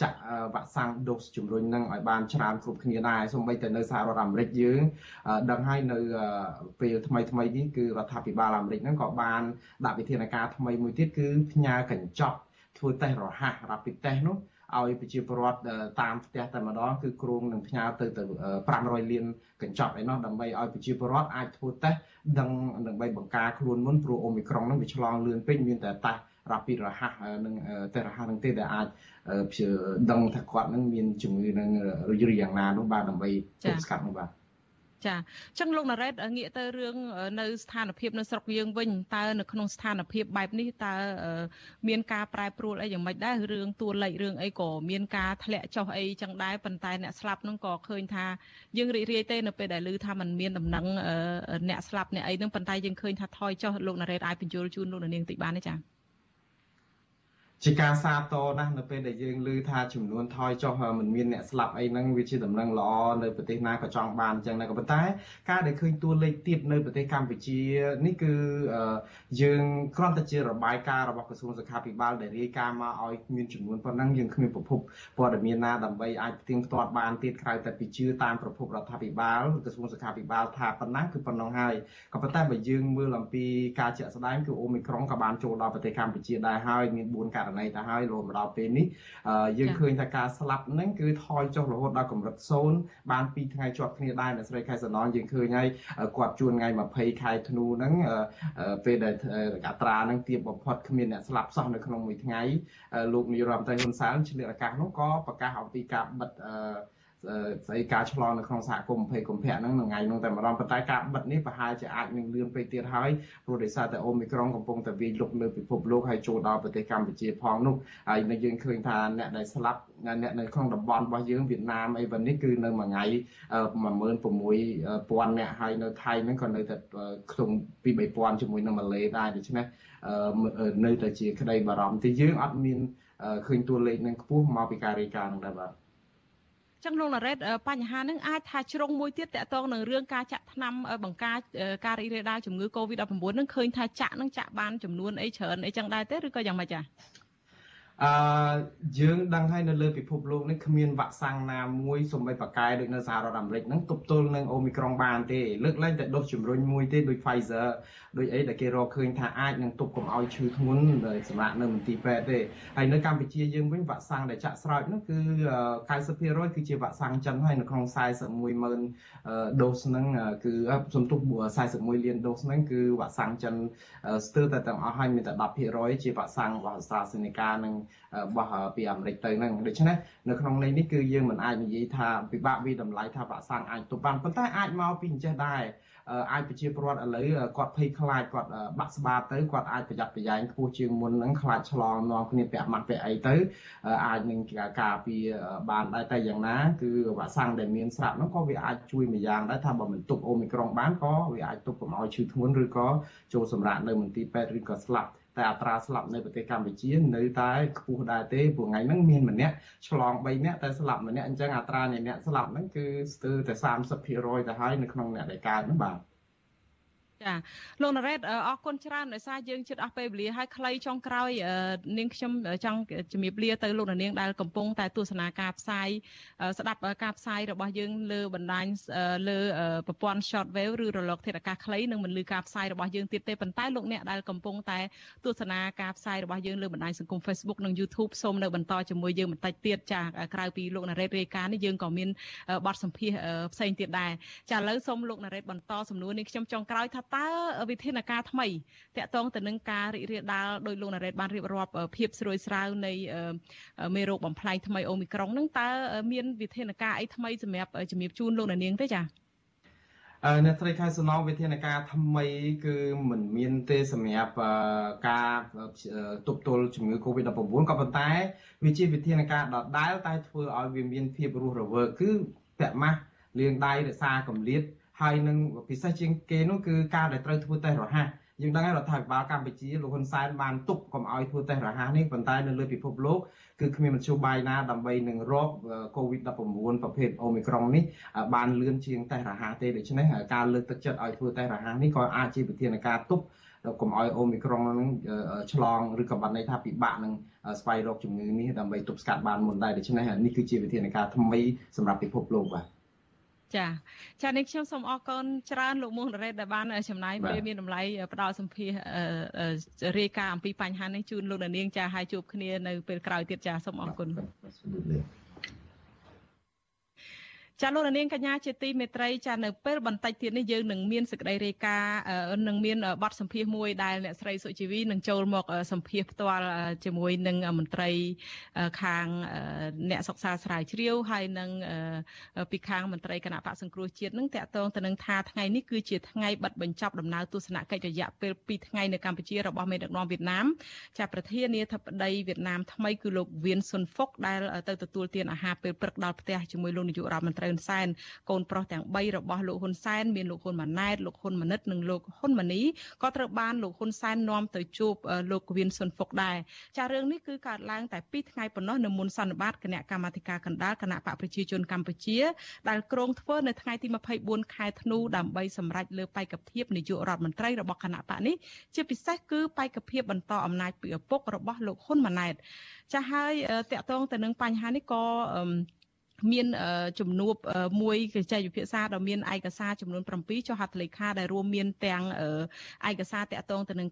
ចាក់វ៉ាក់សាំងដូសជំរុញនឹងឲ្យបានច្រើនគ្រប់គ្នាដែរសូម្បីតែនៅសហរដ្ឋអាមេរិកយើងដឹងហើយនៅពេលថ្មីថ្មីនេះគឺរដ្ឋាភិបាលអាមេរិកហ្នឹងក៏បានដាក់វិធានការថ្មីមួយទៀតគឺផ្ញើកញ្ចក់ធ្វើតេស្តរហ័ស rapid test នោះឲ្យប្រជាពលរដ្ឋតាមផ្ទះតែម្ដងគឺគ្រោងនឹងផ្ញើទៅទៅ500លានកញ្ចក់ឯនោះដើម្បីឲ្យប្រជាពលរដ្ឋអាចធ្វើតេស្តដឹងដើម្បីបង្ការខ្លួនមុនព្រោះអូមីក្រុងហ្នឹងវាឆ្លងលឿនពេកមានតែតេស្ត rapid រហ័សនឹងតែរហ័សនឹងទេដែលអាចព្យាដឹងថាគាត់នឹងមានជំងឺនឹងរយយ៉ាងណានោះបាទដើម្បីទប់ស្កាត់នោះបាទចាអញ្ចឹងលោកណារ៉េតងាកទៅរឿងនៅស្ថានភាពនៅស្រុកយើងវិញតើនៅក្នុងស្ថានភាពបែបនេះតើមានការប្រែប្រួលអីយ៉ាងម៉េចដែររឿងតួលេខរឿងអីក៏មានការធ្លាក់ចុះអីចឹងដែរប៉ុន្តែអ្នកស្លាប់ហ្នឹងក៏ឃើញថាយើងរីករាយទេនៅពេលដែលឮថាมันមានដំណឹងអ្នកស្លាប់អ្នកអីហ្នឹងប៉ុន្តែយើងឃើញថាថយចុះលោកណារ៉េតអាចបញ្យល់ជូនលោកនាងតិចបានទេចា៎ ជាការសាទរណាស់នៅពេលដែលយើងឮថាចំនួនថយចុះមិនមានអ្នកស្លាប់អីហ្នឹងវាជាដំណឹងល្អនៅប្រទេសណាក៏ចង់បានអញ្ចឹងដែរក៏ប៉ុន្តែការដែលឃើញតួលេខទៀតនៅប្រទេសកម្ពុជានេះគឺយើងគ្រាន់តែជារបាយការណ៍របស់ក្រសួងសុខាភិបាលដែលរាយការណ៍មកឲ្យមានចំនួនប៉ុណ្ណឹងយើងគ្មានប្រភពព័ត៌មានណាដើម្បីអាចផ្ទៀងផ្ទាត់បានទៀតក្រៅតែពីជឿតាមប្រភពរដ្ឋាភិបាលក្រសួងសុខាភិបាលថាប៉ុណ្ណឹងគឺប៉ុណ្ណឹងហើយក៏ប៉ុន្តែបើយើងមើលអំពីការជាក់ស្ដែងគឺអូមីក្រុងក៏បានចូលដល់ប្រទេសកម្ពុជាដែរហើយមាន4ករណីទៅហើយរហូតមកដល់ពេលនេះយើងឃើញថាការស្លាប់ហ្នឹងគឺថយចុះរហូតដល់កម្រិត0បាន2ថ្ងៃជាប់គ្នាដែរអ្នកស្រីខែសំណងយើងឃើញហើយគាត់ជួនថ្ងៃ20ខែធ្នូហ្នឹងពេលដែលអត្រាហ្នឹងទាបបំផុតគ្មានអ្នកស្លាប់សោះនៅក្នុងមួយថ្ងៃលោកនាយរដ្ឋមន្ត្រីហ៊ុនសែនឆ្លៀតឱកាសនោះក៏ប្រកាសអំពីការបិទ ស្អីការឆ្លងនៅក្នុងសហគមន៍20កុម្ភៈហ្នឹងថ្ងៃនោះតែម្ដងប៉ុន្តែការបិទនេះប្រហែលជាអាចនឹងលឿនពេកទៀតហើយព្រោះដោយសារតែអូមីក្រុងកំពុងតែវាយលុកលើពិភពលោកហើយចូលដល់ប្រទេសកម្ពុជាផងនោះហើយនៅយើងឃើញថាអ្នកដែលស្លាប់អ្នកនៅក្នុងតំបន់របស់យើងវៀតណាមអីវិញនេះគឺនៅមួយថ្ងៃ16000អ្នកហើយនៅថៃហ្នឹងក៏នៅតែក្នុងពី3000ជាមួយនឹងម៉ាឡេដែរដូច្នេះនៅតែជាក្តីបារម្ភទីយើងអត់មានឃើញតួលេខនឹងខ្ពស់មកពីការរាយការណ៍ដែរបាទ ចឹងលោកណារ៉េតបញ្ហានឹងអាចថាជ្រុងមួយទៀតតកតងនឹងរឿងការចាក់ថ្នាំបង្ការការរីករាលដាលជំងឺ Covid-19 នឹងឃើញថាចាក់នឹងចាក់បានចំនួនអីច្រើនអីចឹងដែរទេឬក៏យ៉ាងម៉េចចា អឺយើងដឹងហើយនៅលើពិភពលោកនេះគ្មានវ៉ាក់សាំងណាមួយសូម្បីប៉ាកែដូចនៅសហរដ្ឋអាមេរិកហ្នឹងទប់ទល់នឹងអូមីក្រុងបានទេលើកឡើងតែដូសជំរុញមួយទេដូច Pfizer ដូចអីដែលគេរកឃើញថាអាចនឹងទប់កុំឲ្យឈឺធ្ងន់សម្រាប់នៅមន្ទីរពេទ្យទេហើយនៅកម្ពុជាយើងវិញវ៉ាក់សាំងដែលចាក់ស្រោចនោះគឺ90%គឺជាវ៉ាក់សាំងចិនហើយនៅក្នុង41ម៉ឺនដូសហ្នឹងគឺសំទុះ41លានដូសហ្នឹងគឺវ៉ាក់សាំងចិនស្ទើរតែទាំងអស់ហើយមានតែ10%ជាវ៉ាក់សាំងរបស់ AstraZeneca និងរបស់ពីអាមេរិកទៅហ្នឹងដូច្នេះនៅក្នុងន័យនេះគឺយើងមិនអាចនិយាយថាពិបាកវិតម្លៃថាវ៉ាក់សាំងអាចទប់បានប៉ុន្តែអាចមកពីអញ្ចេះដែរអាចប្រជាពលរដ្ឋឥឡូវគាត់ភ័យខ្លាចគាត់បាក់ស្បាទៅគាត់អាចប្រយ័ត្នប្រយែងខ្ពស់ជាងមុនហ្នឹងខ្លាចឆ្លងនាំគ្នាពាក់ម៉ាស់ពាក់អីទៅអាចនឹងការពារបានដែរតែយ៉ាងណាគឺវ៉ាក់សាំងដែលមានស្រាប់ហ្នឹងក៏វាអាចជួយមួយយ៉ាងដែរថាបើមិនទប់អូមីក្រុងបានក៏វាអាចទប់កុំឲ្យឈឺធ្ងន់ឬក៏ចូលសម្រាប់នៅមន្ទីរពេទ្យឬក៏ស្លាប់ តែអត្រាស្លាប់នៅប្រទេសកម្ពុជានៅតែខ្ពស់ដែរទេព្រោះថ្ងៃហ្នឹងមានម្នាក់ឆ្លង3នាក់តែស្លាប់ម្នាក់អញ្ចឹងអត្រានៃអ្នកស្លាប់ហ្នឹងគឺស្ទើរតែ30%ទៅហើយនៅក្នុងអ្នកដែលកើតហ្នឹងបាទ ចាលោកណារ៉េតអរគុណច្រើនដោយសារយើងជិតអស់ពេលវេលាហើយខ្លីចុងក្រោយនាងខ្ញុំចង់ជំរាបលាទៅលោកនាងដែលកំពុងតែទស្សនាការផ្សាយស្ដាប់ការផ្សាយរបស់យើងលើបណ្ដាញលើប្រព័ន្ធ shortwave ឬរលកធាតុអាកាសខ្លីនឹងមិនលឺការផ្សាយរបស់យើងទៀតទេប៉ុន្តែលោកអ្នកដែលកំពុងតែទស្សនាការផ្សាយរបស់យើងលើបណ្ដាញសង្គម Facebook និង YouTube សូមនៅបន្តជាមួយយើងបន្តិចទៀតចាក្រៅពីលោកណារ៉េតរាយការណ៍នេះយើងក៏មានបទសម្ភាសផ្សេងទៀតដែរចាឥឡូវសូមលោកណារ៉េតបន្តសំណួរនេះខ្ញុំចុងក្រោយថាតើវិធានការថ្មីតកតងទៅនឹងការរីករាលដាលដោយលោកណារ៉េតបានរៀបរាប់ភាពស្រួយស្រាវនៃមេរោគបំផ្លែងថ្មីអូមីក្រុងហ្នឹងតើមានវិធានការអីថ្មីសម្រាប់ជំរាបជូនលោកនាងទេចា៎អឺអ្នកស្រីខែសំណងវិធានការថ្មី គឺមិនមានទេសម្រាប់ការទប់ទល់ជំងឺ Covid-19 ក៏ប៉ុន្តែវាជាវិធានការដដែលតែធ្វើឲ្យវាមានភាពរស់រវើកគឺពាក់ម៉ាស់លាងដៃរក្សាកម្រិត ហើយនឹងពិសេសជាងគេនោះគឺការដែលត្រូវធ្វើតេស្តរហ័សយើងដឹងហើយរដ្ឋាភិបាលកម្ពុជាលោកហ៊ុនសែនបានទប់កុំឲ្យធ្វើតេស្តរហ័សនេះប៉ុន្តែនៅលើពិភពលោកគឺគ្មានមធ្យោបាយណាដើម្បីនឹងរក COVID-19 ប្រភេទ Omicron នេះបានលឿនជាងតេស្តរហ័សទេដូច្នេះការលើកទឹកចិត្តឲ្យធ្វើតេស្តរហ័សនេះក៏អាចជាវិធានការទប់កុំឲ្យ Omicron នឹងឆ្លងឬក៏បានន័យថាពិបាកនឹងស្វែងរកជំងឺនេះដើម្បីទប់ស្កាត់បានមុនដែរដូច្នេះនេះគឺជាវិធានការថ្មីសម្រាប់ពិភពលោកបាទ ចាចានេះខ្ញុំសូមអរគុណច្រើនលោកមុងរ៉េតដែលបានចំណាយពេលមានតម្លៃផ្ដល់សម្ភាររាយការណ៍អំពីបញ្ហានេះជូនលោកនាងចាហើយជួបគ្នានៅពេលក្រោយទៀតចាសូមអរគុណ ចាលោកនាងកញ្ញាជាទីមេត្រីចានៅពេលបន្តិចទៀតនេះយើងនឹងមានសេចក្តីរាយការណ៍នឹងមានបទសម្ភាសន៍មួយដែលអ្នកស្រីសុជីវីនឹងចូលមកសម្ភាសន៍ផ្ទាល់ជាមួយនឹងមន្ត្រីខាងអ្នកសិក្សាស្រាវជ្រាវហើយនឹងពីខាងមន្ត្រីគណៈបកសង្គ្រោះជាតិនឹងតកតងទៅនឹងថាថ្ងៃនេះគឺជាថ្ងៃបិទបញ្ចប់ដំណើរទស្សនកិច្ចរយៈពេល2ថ្ងៃនៅកម្ពុជារបស់មេដឹកនាំវៀតណាមចាប្រធានាធិបតីវៀតណាមថ្មីគឺលោកវៀនស៊ុនហ្វុកដែលទៅទទួលទានអាហារពេលព្រឹកដល់ផ្ទះជាមួយលោកនាយករដ្ឋមន្ត្រីហ៊ុនសែនកូនប្រុសទាំង3របស់លោកហ៊ុនសែនមានលោកហ៊ុនម៉ាណែតលោកហ៊ុនម៉ាណិតនិងលោកហ៊ុនម៉ាណីក៏ត្រូវបានលោកហ៊ុនសែននាំទៅជួបលោកវៀនស៊ុនហ្វុកដែរចារឿងនេះគឺកើតឡើងតែ2ថ្ងៃប៉ុណ្ណោះនៅមុនសន្និបាតគណៈកម្មាធិការកណ្ដាលគណៈបកប្រជាជនកម្ពុជាដែលក្រុងធ្វើនៅថ្ងៃទី24ខែធ្នូដើម្បីសម្រេចលើបេក្ខភាពនាយករដ្ឋមន្ត្រីរបស់គណៈបកនេះជាពិសេសគឺបេក្ខភាពបន្តអំណាចពីឪពុករបស់លោកហ៊ុនម៉ាណែតចាហើយតកតងទៅនឹងបញ្ហានេះក៏ មានជំនួបមួយកិច្ចចែកវិភាសាដ៏មានឯកសារចំនួន7ចុះហត្ថលេខាដែលរួមមានទាំងឯកសារតាក់ទងទៅនឹង